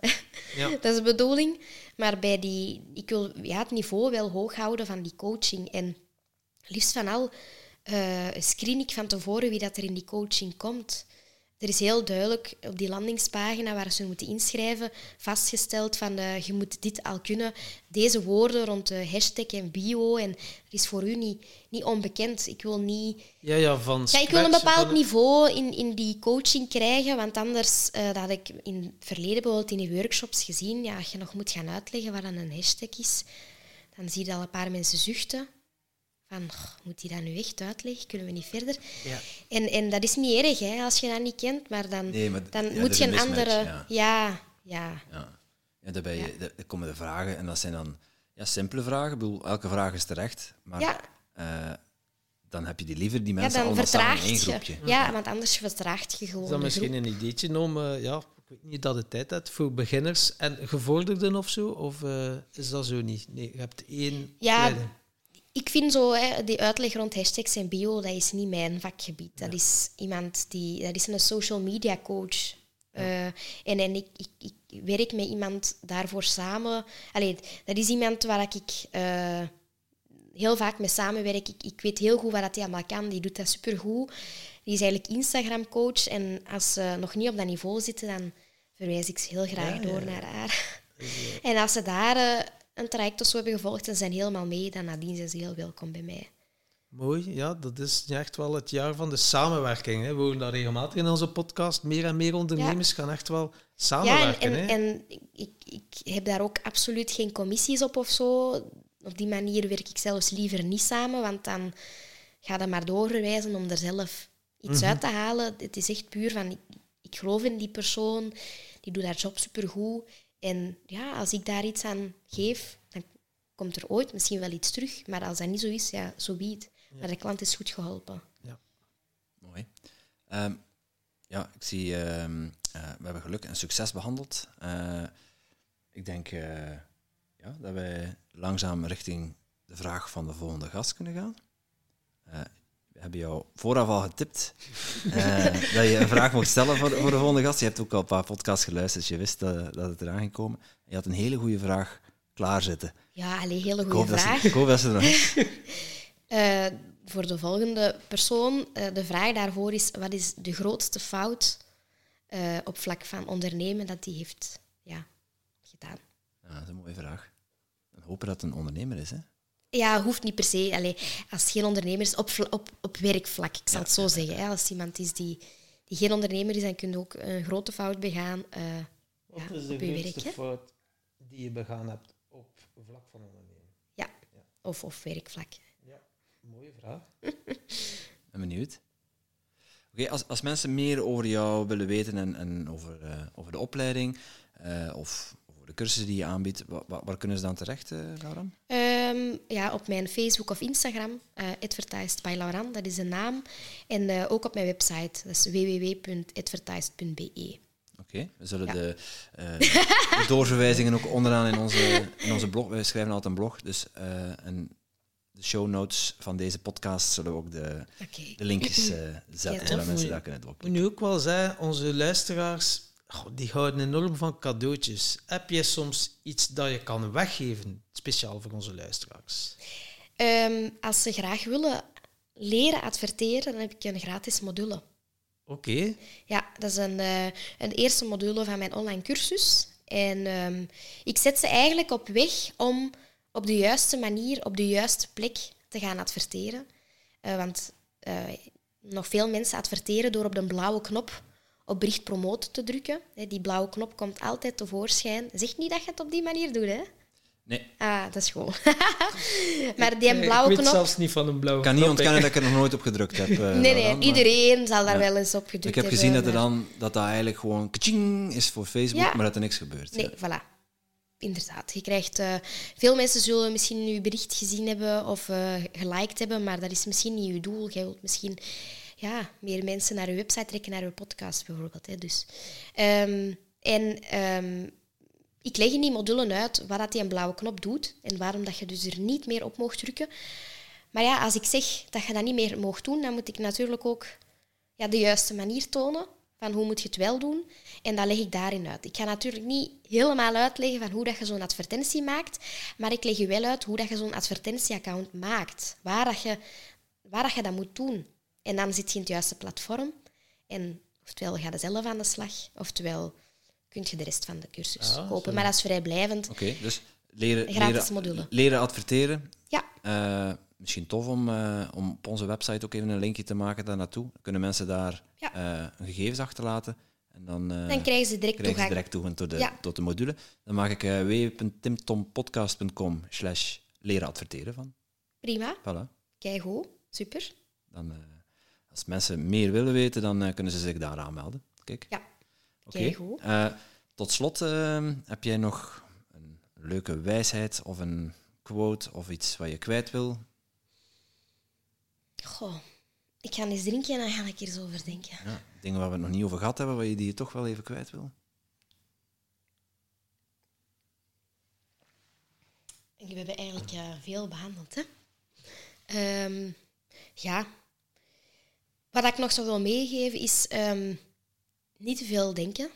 Speaker 3: Ja.
Speaker 1: dat is de bedoeling. Maar bij die, ik wil ja, het niveau wel hoog houden van die coaching. En liefst van al eh, screen ik van tevoren wie dat er in die coaching komt. Er is heel duidelijk op die landingspagina waar ze moeten inschrijven vastgesteld van je moet dit al kunnen. Deze woorden rond de hashtag en bio. En er is voor u niet, niet onbekend. Ik wil niet
Speaker 3: Ja, ja, van
Speaker 1: ja, ik wil een bepaald niveau in, in die coaching krijgen, want anders, eh, dat had ik in het verleden bijvoorbeeld in die workshops gezien, ja, als je nog moet gaan uitleggen wat een hashtag is, dan zie je al een paar mensen zuchten. Van, "Goh, moet die dat nu echt uitleggen? Kunnen we niet verder?
Speaker 3: Ja.
Speaker 1: En, en dat is niet erg, hè, als je dat niet kent, maar dan,
Speaker 2: Nee, maar
Speaker 1: dan
Speaker 2: ja,
Speaker 1: moet
Speaker 2: is
Speaker 1: je
Speaker 2: een mismatch,
Speaker 1: andere...
Speaker 2: ja.
Speaker 1: Ja, ja.
Speaker 2: Ja. Ja, daarbij de- er komen de vragen en dat zijn dan ja, simpele vragen. Ik bedoel, elke vraag is terecht. Maar
Speaker 1: Ja.
Speaker 2: eh, dan heb je die liever, die
Speaker 1: Ja,
Speaker 2: mensen
Speaker 1: dan
Speaker 2: allemaal samen in één
Speaker 1: je.
Speaker 2: groepje.
Speaker 1: Ja, want anders vertraagt je
Speaker 3: Is
Speaker 1: gewoon
Speaker 3: dat
Speaker 1: de
Speaker 3: misschien
Speaker 1: groep.
Speaker 3: een ideetje om, eh, ja, ik weet niet dat het tijd hebt voor beginners en gevorderden of zo? Of eh, is dat zo niet? Nee, je hebt één
Speaker 1: Ja. Ik vind zo, hè, die uitleg rond hashtags en bio, dat is niet mijn vakgebied. Dat is iemand die, dat is een social media coach. Eh, en en ik, ik, ik werk met iemand daarvoor samen. Allee, dat is iemand waar ik eh, heel vaak mee samenwerk. Ik, ik weet heel goed wat hij allemaal kan. Die doet dat supergoed. Die is eigenlijk Instagram-coach. En als ze nog niet op dat niveau zitten, dan verwijs ik ze heel graag
Speaker 3: Ja,
Speaker 1: door naar haar. En als ze daar eh, een traject of zo hebben gevolgd en zijn helemaal mee, dan nadien zijn ze heel welkom bij mij.
Speaker 3: Mooi, ja, dat is echt wel het jaar van de samenwerking. Hè. We horen dat regelmatig in onze podcast. Meer en meer ondernemers gaan echt wel
Speaker 1: Ja, en,
Speaker 3: samenwerken.
Speaker 1: en, ik, ik heb daar ook absoluut geen commissies op of zo. Op die manier werk ik zelfs liever niet samen, want dan ga dat maar doorverwijzen om er zelf iets uit te halen. Het is echt puur van, ik, ik geloof in die persoon, die doet haar job supergoed. En ja, als ik daar iets aan geef, dan komt er ooit misschien wel iets terug. Maar als dat niet zo is, ja, zo be it. Maar de klant is goed geholpen.
Speaker 2: Mooi. Ehm, ja, ik zie, ehm, eh, we hebben geluk en succes behandeld. Eh, ik denk eh, ja, dat wij langzaam richting de vraag van de volgende gast kunnen gaan. Eh, we hebben jou vooraf al getipt eh, dat je een vraag mocht stellen voor, voor de volgende gast. Je hebt ook al een paar podcasts geluisterd, dus je wist dat, dat het eraan ging komen. Je had een hele goede vraag klaarzitten.
Speaker 1: Ja, alleen hele goede vraag.
Speaker 2: ze, ik hoop dat ze er nog is.
Speaker 1: Eh, voor de volgende persoon, eh, de vraag daarvoor is: wat is de grootste fout eh, op vlak van ondernemen dat hij heeft ja, gedaan?
Speaker 2: Ja, dat is een mooie vraag. Dan hopen dat het een ondernemer is, hè?
Speaker 1: Ja, hoeft niet per se. Allee, als het geen ondernemer is, op, op, op werkvlak, ik zal het zo zeggen. Hè. Als iemand is die, die geen ondernemer is, dan kun je ook een grote fout begaan. eh,
Speaker 3: Wat
Speaker 1: ja,
Speaker 3: is de
Speaker 1: werk.
Speaker 3: grootste fout die je begaan hebt op vlak van ondernemen?
Speaker 1: Ja, of, of werkvlak.
Speaker 3: Ja, mooie vraag.
Speaker 2: ben benieuwd. Oké, als, als mensen meer over jou willen weten en, en over, eh, over de opleiding eh, of over de cursussen die je aanbiedt, wa- wa- waar, kunnen ze dan terecht, eh
Speaker 1: Ehm, ja, op mijn Facebook of Instagram, eh Advertised by Lauran, dat is de naam. En eh, ook op mijn website, dat is www.advertised.be.
Speaker 2: Oké, we zullen
Speaker 1: Ja.
Speaker 2: de, eh, de doorverwijzingen ook onderaan in onze, in onze blog. Wij schrijven altijd een blog, dus eh, en de show notes van deze podcast zullen we ook de, de linkjes eh, zetten,
Speaker 1: Ja,
Speaker 2: zodat mensen daar kunnen doorklikken.
Speaker 3: nu ook wel zeggen, onze luisteraars die houden enorm van cadeautjes. Heb jij soms iets dat je kan weggeven, speciaal voor onze luisteraars?
Speaker 1: Ehm, als ze graag willen leren adverteren, dan heb ik een gratis module.
Speaker 3: Oké.
Speaker 1: Ja, dat is een, eh, een eerste module van mijn online cursus. En ehm, ik zet ze eigenlijk op weg om op de juiste manier, op de juiste plek te gaan adverteren. Eh, want eh, nog veel mensen adverteren door op de blauwe knop op bericht promoten te drukken. Hè, die blauwe knop komt altijd tevoorschijn. Zeg niet dat je het op die manier doet, hè?
Speaker 2: Nee.
Speaker 1: Ah, dat is goed. maar die
Speaker 3: Ik-
Speaker 1: blauwe
Speaker 3: Ik weet
Speaker 1: knop...
Speaker 3: zelfs niet van een blauwe
Speaker 2: Ik kan niet
Speaker 3: knop,
Speaker 2: ontkennen dat ik er nog nooit op gedrukt heb. eh,
Speaker 1: nee, nee,
Speaker 2: Laurent, maar
Speaker 1: iedereen zal daar
Speaker 2: Ja.
Speaker 1: wel eens op gedrukt
Speaker 2: Ik heb
Speaker 1: hebben,
Speaker 2: gezien dat, er dan, dat dat eigenlijk gewoon kaching is voor Facebook,
Speaker 1: Ja.
Speaker 2: maar dat er niks gebeurt.
Speaker 1: Nee, voilà. Inderdaad. Je krijgt, eh, veel mensen zullen misschien uw bericht gezien hebben of eh, geliked hebben, maar dat is misschien niet uw doel. Jij wilt misschien ja, meer mensen naar uw website trekken, naar uw podcast bijvoorbeeld. Hè, dus. Ehm, en ehm, ik leg in die module uit wat dat die een blauwe knop doet en waarom dat je dus er niet meer op mocht drukken. Maar ja, als ik zeg dat je dat niet meer mocht doen, dan moet ik natuurlijk ook ja, de juiste manier tonen van hoe moet je het wel doen. En dat leg ik daarin uit. Ik ga natuurlijk niet helemaal uitleggen van hoe dat je zo'n advertentie maakt, maar ik leg je wel uit hoe dat je zo'n advertentieaccount maakt. Waar dat je, waar dat je dat moet doen. En dan zit je in het juiste platform. En oftewel ga je zelf aan de slag, oftewel kun je de rest van de cursus
Speaker 3: Ah,
Speaker 1: kopen.
Speaker 3: zo.
Speaker 1: Maar dat is vrijblijvend.
Speaker 2: Oké, dus leren,
Speaker 1: gratis
Speaker 2: leren,
Speaker 1: module.
Speaker 2: leren adverteren.
Speaker 1: Ja,
Speaker 2: Eh, misschien tof om, eh, om op onze website ook even een linkje te maken daar naartoe. Dan kunnen mensen daar
Speaker 1: Ja.
Speaker 2: eh, gegevens achterlaten. En dan,
Speaker 1: dan krijgen ze direct
Speaker 2: krijgen ze
Speaker 1: toegang.
Speaker 2: direct toegang tot de,
Speaker 1: Ja.
Speaker 2: tot de module. Dan maak ik www.timtompodcast.com slash leren adverteren van.
Speaker 1: Prima,
Speaker 2: Voilà.
Speaker 1: keigoed, super.
Speaker 2: Dan, als mensen meer willen weten, dan eh, kunnen ze zich daar aanmelden. Kijk.
Speaker 1: Ja,
Speaker 2: Oké.
Speaker 1: keigoed.
Speaker 2: Eh, tot slot, eh, heb jij nog een leuke wijsheid of een quote of iets wat je kwijt wil?
Speaker 1: Goh, ik ga eens drinken en dan ga ik er eens over denken.
Speaker 2: Ja, dingen waar we het nog niet over gehad hebben, waar je die je toch wel even kwijt wil?
Speaker 1: We hebben eigenlijk eh, veel behandeld. Hè? Ehm, ja. Wat ik nog zou wil meegeven is ehm, niet te veel denken.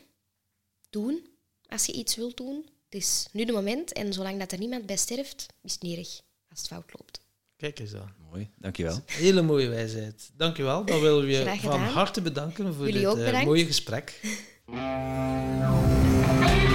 Speaker 1: Doen. Als je iets wilt doen. Het is nu de moment. En zolang dat er niemand bij sterft, is het niet erg als het fout loopt.
Speaker 3: Kijk eens aan.
Speaker 2: Mooi, dankjewel.
Speaker 3: Hele mooie wijsheid. Dankjewel. Dan willen we je van harte bedanken voor
Speaker 1: Jullie
Speaker 3: dit
Speaker 1: ook
Speaker 3: eh, mooie gesprek.